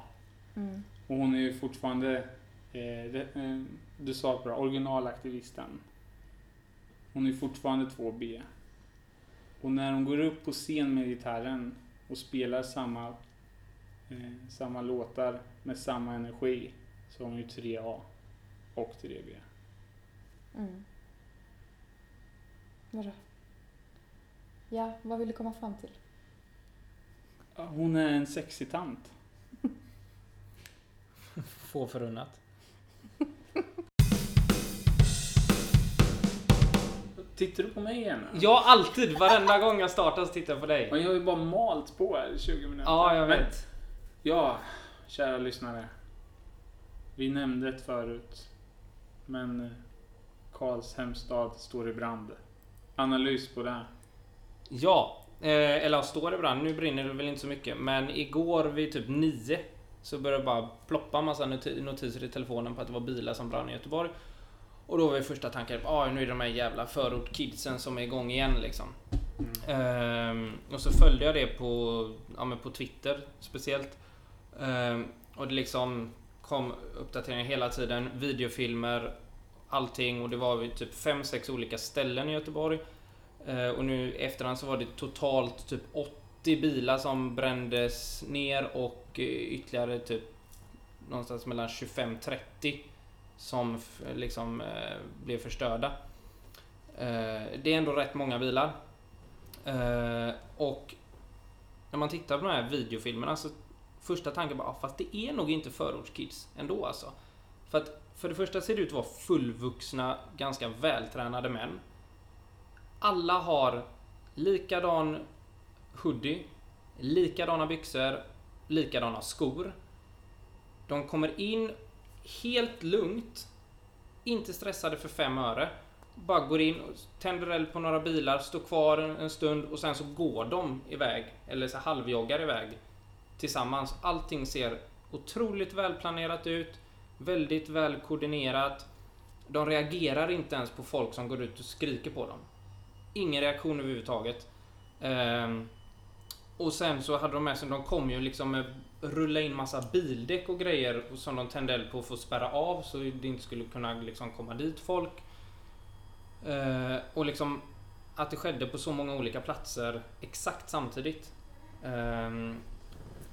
Mm.
Och hon är ju fortfarande, eh, eh, du sa bra, originalaktivisten. Hon är fortfarande 2B. Och när hon går upp på scen med gitarren och spelar samma, eh, samma låtar med samma energi så har hon ju 3A och 3B.
Mm. Vadå? Ja, vad vill du komma fram till?
Hon är en sexig tant.
Få förunnat.
Tittar du på mig igen?
Ja, alltid! Varenda gång jag startar så tittar jag på dig.
Men jag har ju bara malt på här i 20 minuter.
Ja, jag
Men-
vet.
Ja, kära lyssnare. Vi nämnde det förut. Men eh, Karls hemstad står i brand. Analys på det.
Ja, eh, eller står det brand. Nu brinner det väl inte så mycket. Men igår vid typ 9 så började det bara ploppa massa noti- notiser i telefonen på att det var bilar som brann i Göteborg. Och då var ju första tanken, ah, nu är det de här jävla förortkidsen som är igång igen liksom. Ehm, och så följde jag det på, ja, på Twitter speciellt. Ehm, och det liksom kom uppdateringar hela tiden, videofilmer, allting och det var vid typ 5-6 olika ställen i Göteborg. Eh, och nu efterhand så var det totalt typ 80 bilar som brändes ner och eh, ytterligare typ någonstans mellan 25-30 som liksom eh, blev förstörda. Eh, det är ändå rätt många bilar. Eh, och när man tittar på de här videofilmerna så första tanken bara, ah, fast det är nog inte förortskids ändå alltså. För att för det första ser det ut att vara fullvuxna, ganska vältränade män. Alla har likadan hoodie, likadana byxor, likadana skor. De kommer in helt lugnt, inte stressade för fem öre. bara går in, tänder eld på några bilar, står kvar en, en stund och sen så går de iväg. Eller så halvjoggar iväg. Tillsammans. Allting ser otroligt välplanerat ut. Väldigt väl koordinerat. De reagerar inte ens på folk som går ut och skriker på dem. Ingen reaktion överhuvudtaget. Ehm, och sen så hade de med sig, de kom ju liksom med rulla in massa bildäck och grejer som de tände eld på för att spärra av så det inte skulle kunna liksom komma dit folk. Eh, och liksom att det skedde på så många olika platser exakt samtidigt. Ehm,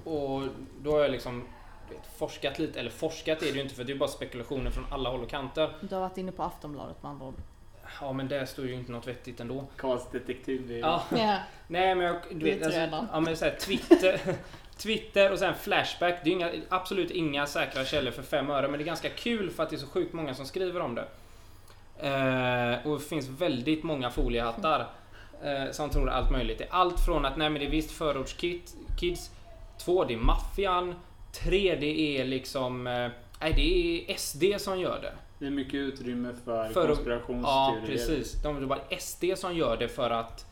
och då har jag liksom vet, forskat lite, eller forskat är det ju inte för det är bara spekulationer från alla håll och kanter.
Du har varit inne på Aftonbladet med andra ord.
Ja men där står ju inte något vettigt ändå.
Karls detektiv.
Ja,
Ja.
nej men jag, du vet, alltså, ja, men så här, Twitter, Twitter och sen Flashback. Det är inga, absolut inga säkra källor för fem öre men det är ganska kul för att det är så sjukt många som skriver om det. Eh, och det finns väldigt många foliehattar eh, som tror allt möjligt. Det är allt från att nej men det är visst förortskids. Två, det är maffian. Tre, det är liksom... Eh, nej, det är SD som gör det.
Det är mycket utrymme för,
För
konspirationsteorier.
Ja, precis. De, det är bara SD som gör det för att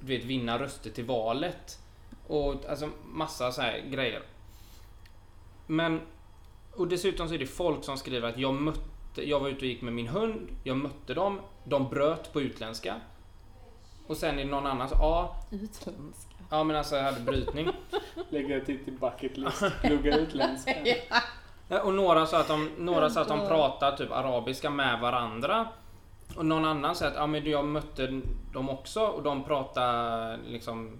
du vet, vinna röster till valet. Och alltså massa så här grejer. Men... Och dessutom så är det folk som skriver att jag mötte... Jag var ute och gick med min hund. Jag mötte dem. De bröt på utländska. Och sen är det någon annan som... Ja,
Utländska.
ja men alltså jag hade brytning.
Lägga till till bucket list. Plugga utländska.
Ja, Och några sa att de, några sa att de pratar typ arabiska med varandra. Och någon annan sa att ja, men jag mötte dem också och de pratar liksom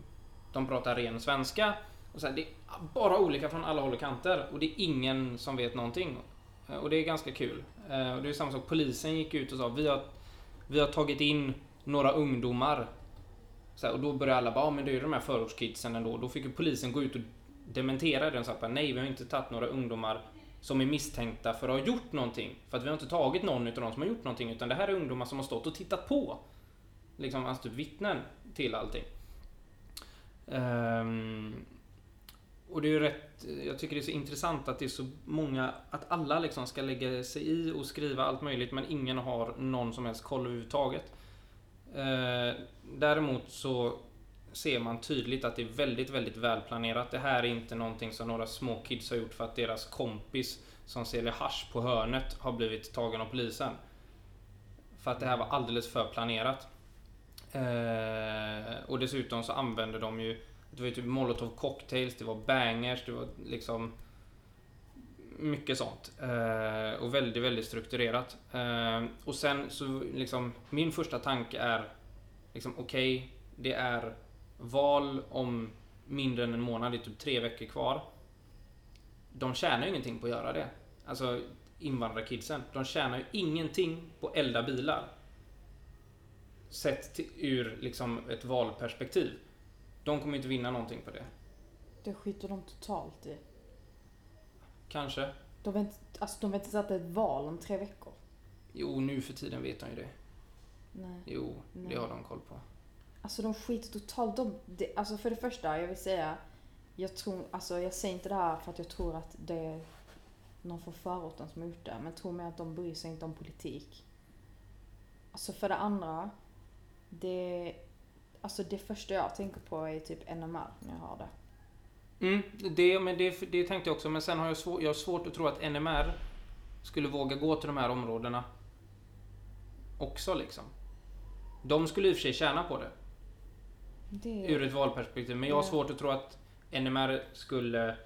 de pratar ren svenska. Och så här, det är bara olika från alla håll och kanter och det är ingen som vet någonting. Eh, och det är ganska kul. Eh, och det är samma sak, polisen gick ut och sa vi har, vi har tagit in några ungdomar. Så här, och då började alla bara, ja men det är ju de här förortskidsen ändå. Då fick ju polisen gå ut och dementera det och säga nej vi har inte tagit några ungdomar som är misstänkta för att ha gjort någonting. För att vi har inte tagit någon utav dem som har gjort någonting utan det här är ungdomar som har stått och tittat på. Liksom alltså typ vittnen till allting. Um, och det är ju rätt, jag tycker det är så intressant att det är så många, att alla liksom ska lägga sig i och skriva allt möjligt men ingen har någon som helst koll överhuvudtaget. Uh, däremot så ser man tydligt att det är väldigt, väldigt välplanerat. Det här är inte någonting som några små kids har gjort för att deras kompis som säljer hasch på hörnet har blivit tagen av polisen. För att det här var alldeles för planerat. Eh, och dessutom så använde de ju det var ju typ molotov cocktails, det var bangers, det var liksom mycket sånt. Eh, och väldigt, väldigt strukturerat. Eh, och sen så liksom min första tanke är liksom okej, det är val om mindre än en månad, det är typ tre veckor kvar. De tjänar ju ingenting på att göra det. Alltså invandrarkidsen, de tjänar ju ingenting på att elda bilar. Sett till, ur liksom ett valperspektiv. De kommer inte vinna någonting på det.
Det skiter de totalt i.
Kanske.
De vet, alltså, de vet inte att det är ett val om tre veckor.
Jo, nu för tiden vet de ju det.
Nej.
Jo, det
Nej.
har de koll på.
Alltså de skiter totalt de, det, Alltså för det första, jag vill säga. Jag tror, alltså jag säger inte det här för att jag tror att det är någon från förorten som har gjort det. Men tror mig att de bryr sig inte om politik. Alltså för det andra. Det, alltså det första jag tänker på är typ NMR när jag hör det.
Mm, det, men det, det tänkte jag också, men sen har jag, svår, jag har svårt att tro att NMR skulle våga gå till de här områdena också liksom. De skulle i och för sig tjäna på det
det
ur ett valperspektiv, men jag har svårt att tro att NMR skulle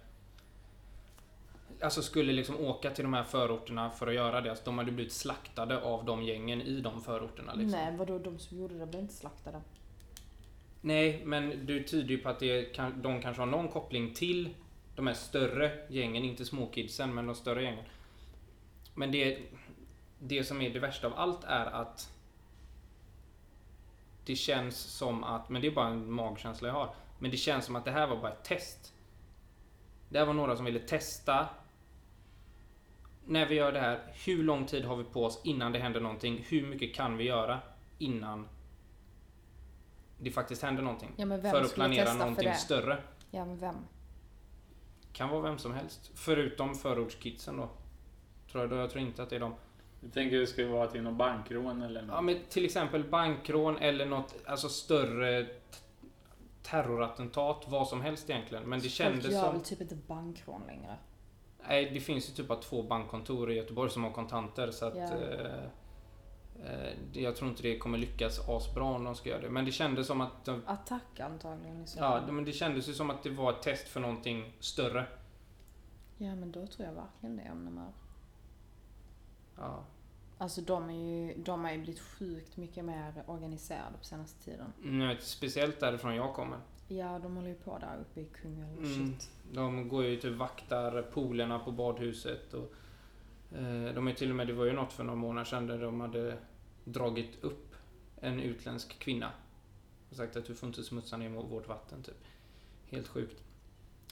Alltså skulle liksom åka till de här förorterna för att göra det. Alltså de hade blivit slaktade av de gängen i de förorterna. Liksom.
Nej, vadå de som gjorde det blev inte slaktade?
Nej, men du tyder ju på att det kan, de kanske har någon koppling till de här större gängen, inte småkidsen, men de större gängen. Men det, det som är det värsta av allt är att det känns som att, men det är bara en magkänsla jag har, men det känns som att det här var bara ett test. Det här var några som ville testa när vi gör det här, hur lång tid har vi på oss innan det händer någonting? Hur mycket kan vi göra innan det faktiskt händer någonting?
Ja, men vem
för att planera någonting större.
Ja, men vem?
Kan vara vem som helst. Förutom förortskidsen då. Tror jag, då. Jag tror inte att det är de.
Jag tänker det skulle vara till någon bankrån eller något.
Ja, men till exempel bankrån eller något alltså större terrorattentat, vad som helst egentligen. Men det kändes som...
väl typ inte bankrån längre.
Nej, det finns ju typ bara två bankkontor i Göteborg som har kontanter så att...
Ja.
Eh, jag tror inte det kommer lyckas asbra om de ska göra det. Men det kändes som att... De,
Attack antagligen så
ja, men det kändes ju som att det var ett test för någonting större.
Ja men då tror jag verkligen det om de är.
Ja.
Alltså de är ju, de har ju blivit sjukt mycket mer organiserade på senaste tiden.
Mm, speciellt därifrån jag kommer.
Ja, de håller ju på där uppe i Kungälv
Mm.
shit.
De går ju typ vaktar poolerna på badhuset och eh, de är till och med, det var ju något för några månader sedan där de hade dragit upp en utländsk kvinna och sagt att du får inte smutsa ner vårt vatten typ. Helt sjukt.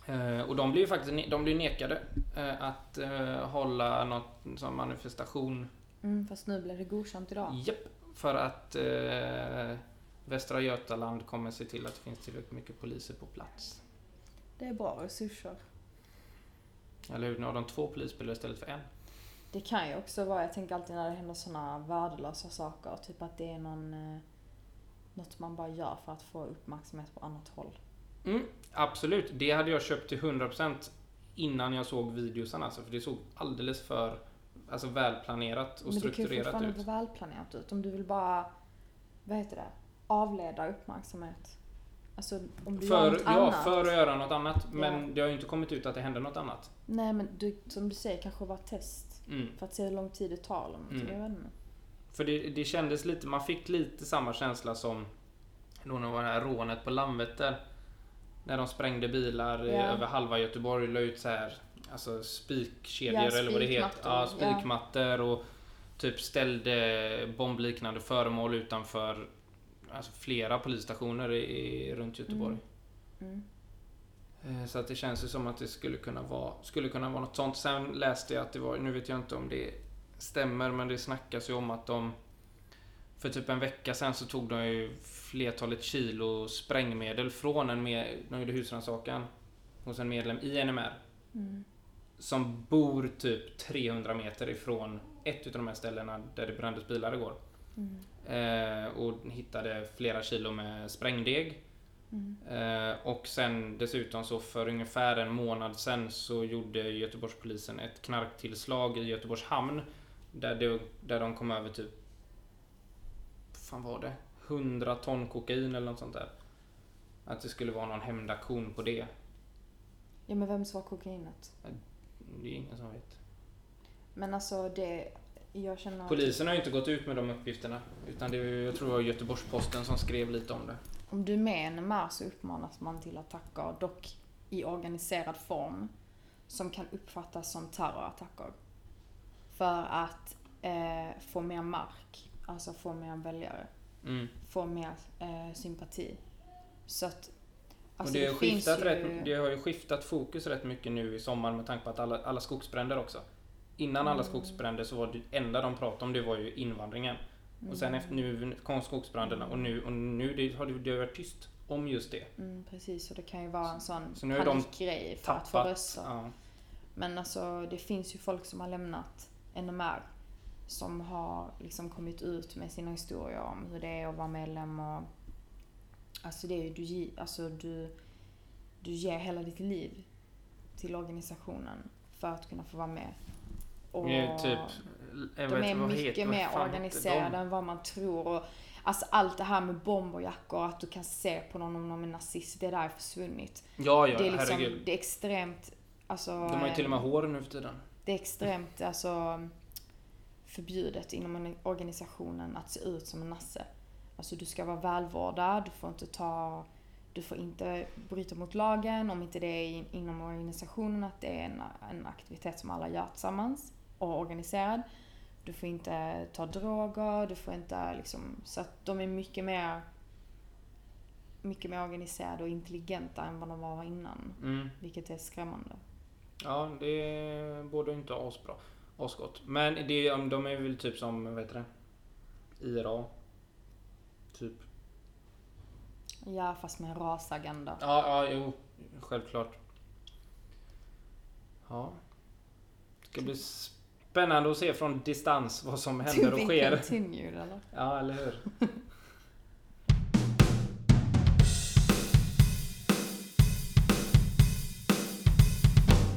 Eh, och de blir ju faktiskt de blir nekade eh, att eh, hålla något som manifestation
Mm, fast nu blev det godkänt idag.
Japp, för att eh, Västra Götaland kommer se till att det finns tillräckligt mycket poliser på plats.
Det är bra resurser.
Eller hur? Nu har de två polisbilar istället för en.
Det kan ju också vara, jag tänker alltid när det händer såna värdelösa saker, typ att det är någon, eh, något man bara gör för att få uppmärksamhet på annat håll.
Mm, absolut, det hade jag köpt till 100% innan jag såg videosen alltså, för det såg alldeles för alltså, välplanerat och
Men det kan ju
strukturerat
fortfarande
ut.
välplanerat ut. Om du vill bara, vad heter det, avleda uppmärksamhet. Alltså om du gör
För,
något
ja,
annat.
för att göra något annat,
Ja.
men det har ju inte kommit ut att det hände något annat.
Nej men du, som du säger, kanske var test.
Mm.
För att se hur lång tid det tar eller.
Mm.
Jag vet inte.
För det, det kändes lite, man fick lite samma känsla som då när det var det här rånet på Landvetter. När de sprängde bilar i-
Ja.
över halva Göteborg och la ut så här alltså spikkedjor
Ja,
eller vad det heter. Ja, spikmattor och typ ställde bombliknande föremål utanför alltså flera polisstationer i, runt Göteborg.
Mm.
Eh, Så att det känns ju som att det skulle kunna vara, skulle kunna vara något sånt. Sen läste jag att det var, nu vet jag inte om det stämmer, men det snackas ju om att de för typ en vecka sen så tog de ju flertalet kilo sprängmedel från en med, de gjorde husrannsakan hos en medlem i NMR
Mm.
som bor typ 300 meter ifrån ett utav de här ställena där det brändes bilar igår.
Mm.
Eh, och hittade flera kilo med sprängdeg.
Mm.
Eh, och sen dessutom så för ungefär en månad sen så gjorde Göteborgspolisen ett knarktillslag i Göteborgs hamn. Där, det, där de kom över typ... vad fan var det? 100 ton kokain eller något sånt där. Att det skulle vara någon hämndaktion på det.
Ja men vems var kokainet?
Det är ingen som vet.
Men alltså det, jag känner att
Polisen har ju inte gått ut med de uppgifterna. Utan det, är- jag tror det var Göteborgs-Posten som skrev lite om det.
om du är med i NMR så uppmanas man till attacker, dock i organiserad form, som kan uppfattas som terrorattacker. För att eh, få mer mark, alltså få mer väljare,
Mm.
få mer eh, sympati. Så att, alltså
och det, har
ju-
rätt, det har ju skiftat fokus rätt mycket nu i sommar med tanke på att alla, alla skogsbränder också. Innan alla
Mm.
skogsbränder så var det enda de pratade om det var ju invandringen. Och sen
Mm.
efter nu kom skogsbränderna och nu, och nu det, har det, det har varit tyst om just det.
Mm, precis, och det kan ju vara en sån
Så de
panikgrej för att få
Tappat.
röster.
Ja.
Men alltså det finns ju folk som har lämnat NMR som har liksom kommit ut med sina historier om hur det är att vara medlem och alltså det är ju, du, alltså du, du ger hela ditt liv till organisationen för att kunna få vara med. Och
är typ,
de är mycket
heter-
mer organiserade
de?
än vad man tror. Och, alltså allt det här med bomberjackor, att du kan se på någon om de är nazist, det där är försvunnit.
Ja, ja,
det är liksom,
herregud.
det är extremt, alltså...
De har ju till och med hår nu för tiden.
Det är extremt alltså, förbjudet inom en organisationen att se ut som en nasse. Alltså du ska vara välvårdad, du får inte ta du får inte bryta mot lagen om inte det är in- inom organisationen att det är en, en aktivitet som alla gör tillsammans och organiserad. Du får inte ta droger, du får inte liksom, så att de är mycket mer mycket mer organiserade och intelligenta än vad de var innan.
Mm.
Vilket är skrämmande.
Ja, det borde inte asbra. Asgott. Men det, de är väl typ som, vad heter det? IRA. Typ.
Ja, fast med en rasagenda.
Ja, ja, jo. Självklart. Ja. Det ska bli Spännande att se från distans vad som händer och sker.
continued eller?
Ja, eller hur?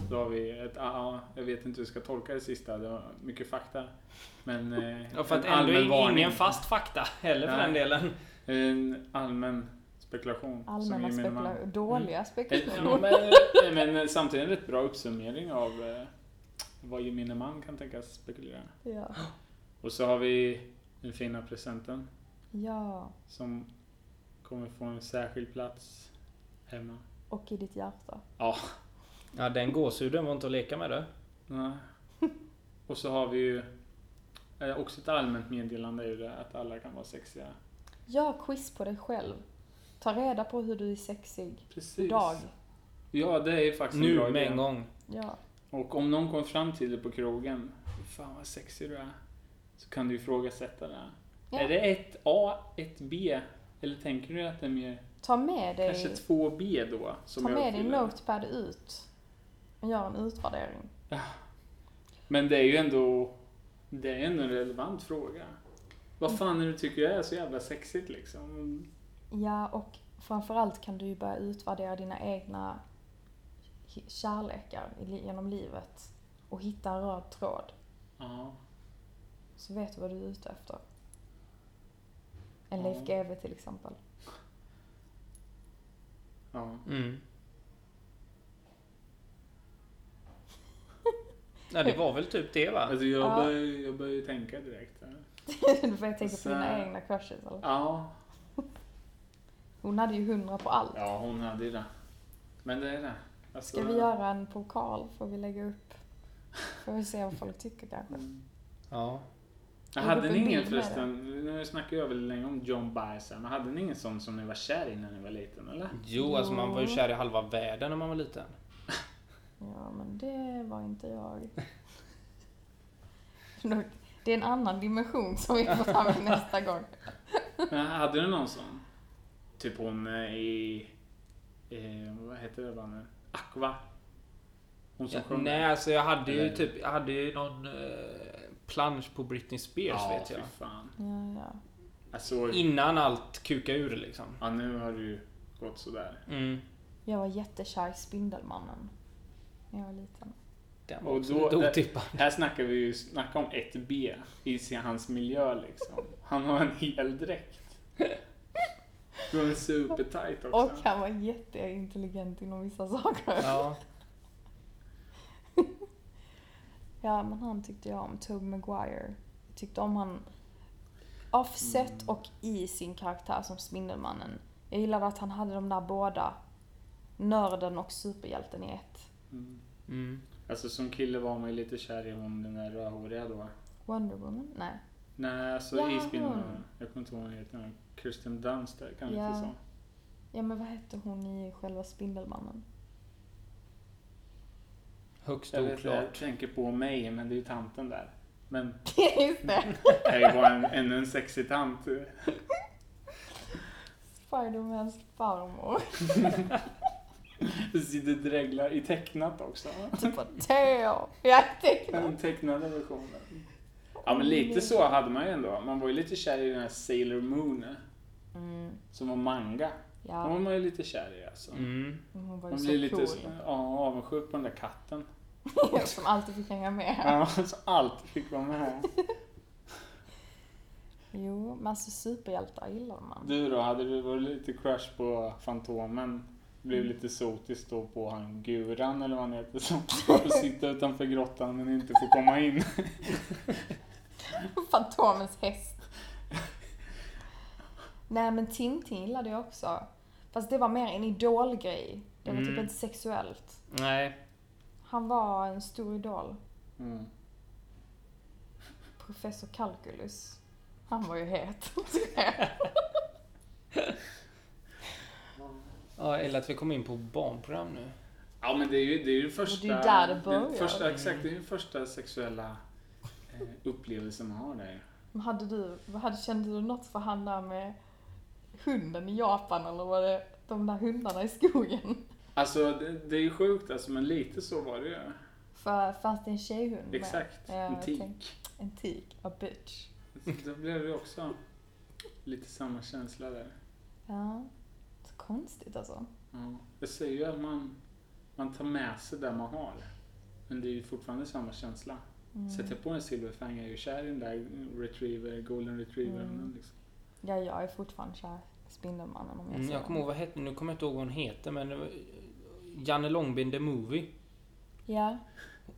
Då har vi ett, ja, jag vet inte hur jag ska tolka det sista, det var mycket fakta. Men eh,
Ja, för att
en
ändå
allmän
är
varning.
ingen fast fakta heller för
Nej.
den delen.
En allmän spekulation.
Allmänna spekulationer. Dåliga
Eh,
spekulationer.
Men, men samtidigt en rätt bra uppsummering av eh, vad gemene man kan tänkas spekulera.
Ja.
Och så har vi den fina presenten
ja.
som kommer få en särskild plats hemma.
Och i ditt hjärta.
Ja,
Ja, den gåshuden var inte att leka med du.
nej. Och så har vi ju eh, också ett allmänt meddelande är ju det att alla kan vara sexiga.
Gör quiz på dig själv. Ta reda på hur du är sexig.
Precis.
Idag.
Ja, det är faktiskt en bra
Nu med
idé.
en gång.
Ja.
Och om någon kommer fram till dig på krogen, fan vad sexig du är. Så kan du ifrågasätta det.
Ja.
Är det ett A, ett B? Eller tänker du att det är mer,
Ta med dig,
kanske två B då? Som
ta
jag
med din notepad ut. Och gör en utvärdering.
Men det är ju ändå, det är ändå en relevant fråga. Vad fan är det du tycker är så jävla sexigt liksom?
Ja, och framförallt kan du ju börja utvärdera dina egna kärlekar genom livet. Och hitta en röd tråd.
Ja.
Så vet du vad du är ute efter. En
Ja.
Leif GW till exempel.
ja.
Mm. Ja, det var väl typ det va?
Alltså jag,
Ja.
börjar, jag börjar ju tänka direkt.
Du börjar tänka
Så-
på dina egna crushes eller?
Ja.
Hon hade ju hundra på allt.
ja, hon hade ju det. Men det är det. Alltså,
Ska vi göra en pokal? Får vi lägga upp? Får vi se vad folk tycker kanske.
Mm.
Ja.
Jag hade ni ingen förresten, nu snackar jag väl länge om John här, men hade ni ingen sån som ni var kär i när ni var liten eller?
Jo, alltså man var ju kär i halva världen när man var liten.
Ja, men det var inte jag. Det är en annan dimension som vi får ta med nästa gång.
Men hade du någon sån? Typ hon eh, i, eh, vad heter det bandet? Aqua? Hon som
Ja,
sjöng.
nej, alltså jag hade ju typ, jag hade ju någon eh, plansch på Britney Spears
ja,
vet jag.
fan.
Ja, ja.
Alltså,
Innan allt kukade ur liksom.
ja, nu har du ju gått sådär.
Mm.
Jag var jättekär i Spindelmannen. När jag var liten.
Den var
Och då-
lite
det-
otippad.
Här snackar vi ju snacka om ett B i sin- hans miljö liksom. Han har en hel dräkt. Du en supertight också.
Och han var jätteintelligent inom vissa saker.
Ja.
Ja, men han tyckte jag om. Tobey Maguire. Jag tyckte om han offset
Mm.
och i sin karaktär som Spindelmannen. Jag gillade att han hade de där båda. Nörden och superhjälten i ett.
Mm.
Mm.
Alltså som kille var man ju lite kär i hon den där rödhåriga då.
Wonder Woman? Nej.
Nej, alltså
Ja,
i Spindelmannen.
hon.
Jag kommer inte ihåg vad hon heter. Kirsten Dunst där, kan
Ja.
inte så.
Ja, men vad hette hon i själva Spindelmannen?
Högst
Jag vet inte, jag
oklart.
tänker på mig, men det är ju tanten där. Men
Just det!
är ju bara en, ännu en sexig tant.
Spidermans farmor.
Du sitter och dreglar i tecknat också.
typ på Teo. Jag tecknade.
Den tecknade versionen. Ja men lite så hade man ju ändå. Man var ju lite kär i den här Sailor Moon.
Mm,
Som var manga. Den var
ja,
man ju lite kär i alltså.
Mm.
hon var ju
Man
så
blir lite
cool.
ja, avundsjuk på den där katten.
Som alltid fick hänga med.
Ja, som alltid fick vara med.
Jo, men alltså superhjältar gillar man.
Du då, hade du varit lite crush på Fantomen? Blev lite sotis då på han Guran eller vad han heter som får sitta utanför grottan men inte får komma in.
Fantomens häst. Nej men Tintin gillade jag också. Fast det var mer en idolgrej. Det var typ
Mm.
inte sexuellt.
Nej.
Han var en stor idol.
Mm.
Professor Calculus. Han var ju het.
Ja, eller att vi kom in på barnprogram nu.
Ja men det är ju det, är ju första...
det är där det börjar.
den Första, exakt, det är ju första sexuella eh, upplevelsen man har där.
Men hade du, hade, kände du något för han där med hunden i Japan eller var det de där hundarna i skogen?
Alltså det, det är ju sjukt alltså men lite så var det ju.
För fanns det en tjejhund med?
Exakt.
Ja,
en tik.
tänkte- En tik. A bitch.
Då blev det också lite samma känsla där.
Ja. Så konstigt alltså.
Ja. Jag säger ju att man, man tar med sig det man har. Men det är ju fortfarande samma känsla.
Mm.
Sätter på en silverfang är jag ju kär i den där retriever, golden retriever.
Mm.
Liksom.
Ja, jag är fortfarande kär i Spindelmannen om jag
Mm, jag kommer ihåg vad hette, nu kommer jag inte ihåg vad hon heter men det var Janne Långben the Movie.
Ja.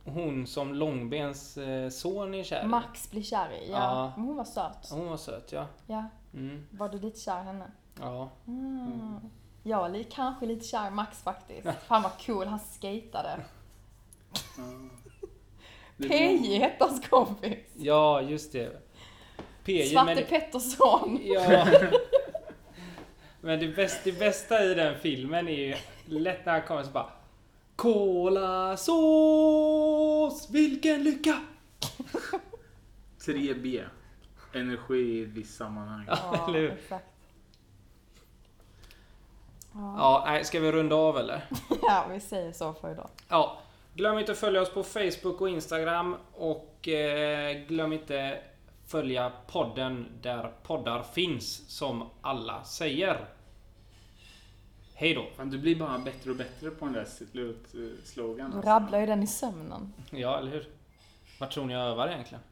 Hon som Långbens eh, son är kär i.
Max blir kär i. Ja.
Ja.
Men hon var söt.
Hon var söt ja.
Ja.
Mm,
Var du lite kär i henne?
ja.
Mm. Jag var kanske lite kär i Max faktiskt. Han var cool, han skatade.
Ja.
PJ hette hans kompis.
Ja, just det. PJ,
Svarte
men,
Pettersson.
ja. men det, bästa, det bästa i den filmen är ju lätt när han kommer så bara Kolasås, vilken lycka!
3B. Energi i ett visst sammanhang.
Ja. eller hur?
exakt. Ja.
Ja, nej, ska vi runda av eller?
ja, vi säger så för idag.
Ja, glöm inte att följa oss på Facebook och Instagram och eh, glöm inte följa podden där poddar finns som alla säger. Hej då!
Fan, du blir bara bättre och bättre på den där slutslogan.
Du rabblar ju den i sömnen.
Ja, eller hur? Vad tror ni jag övar egentligen?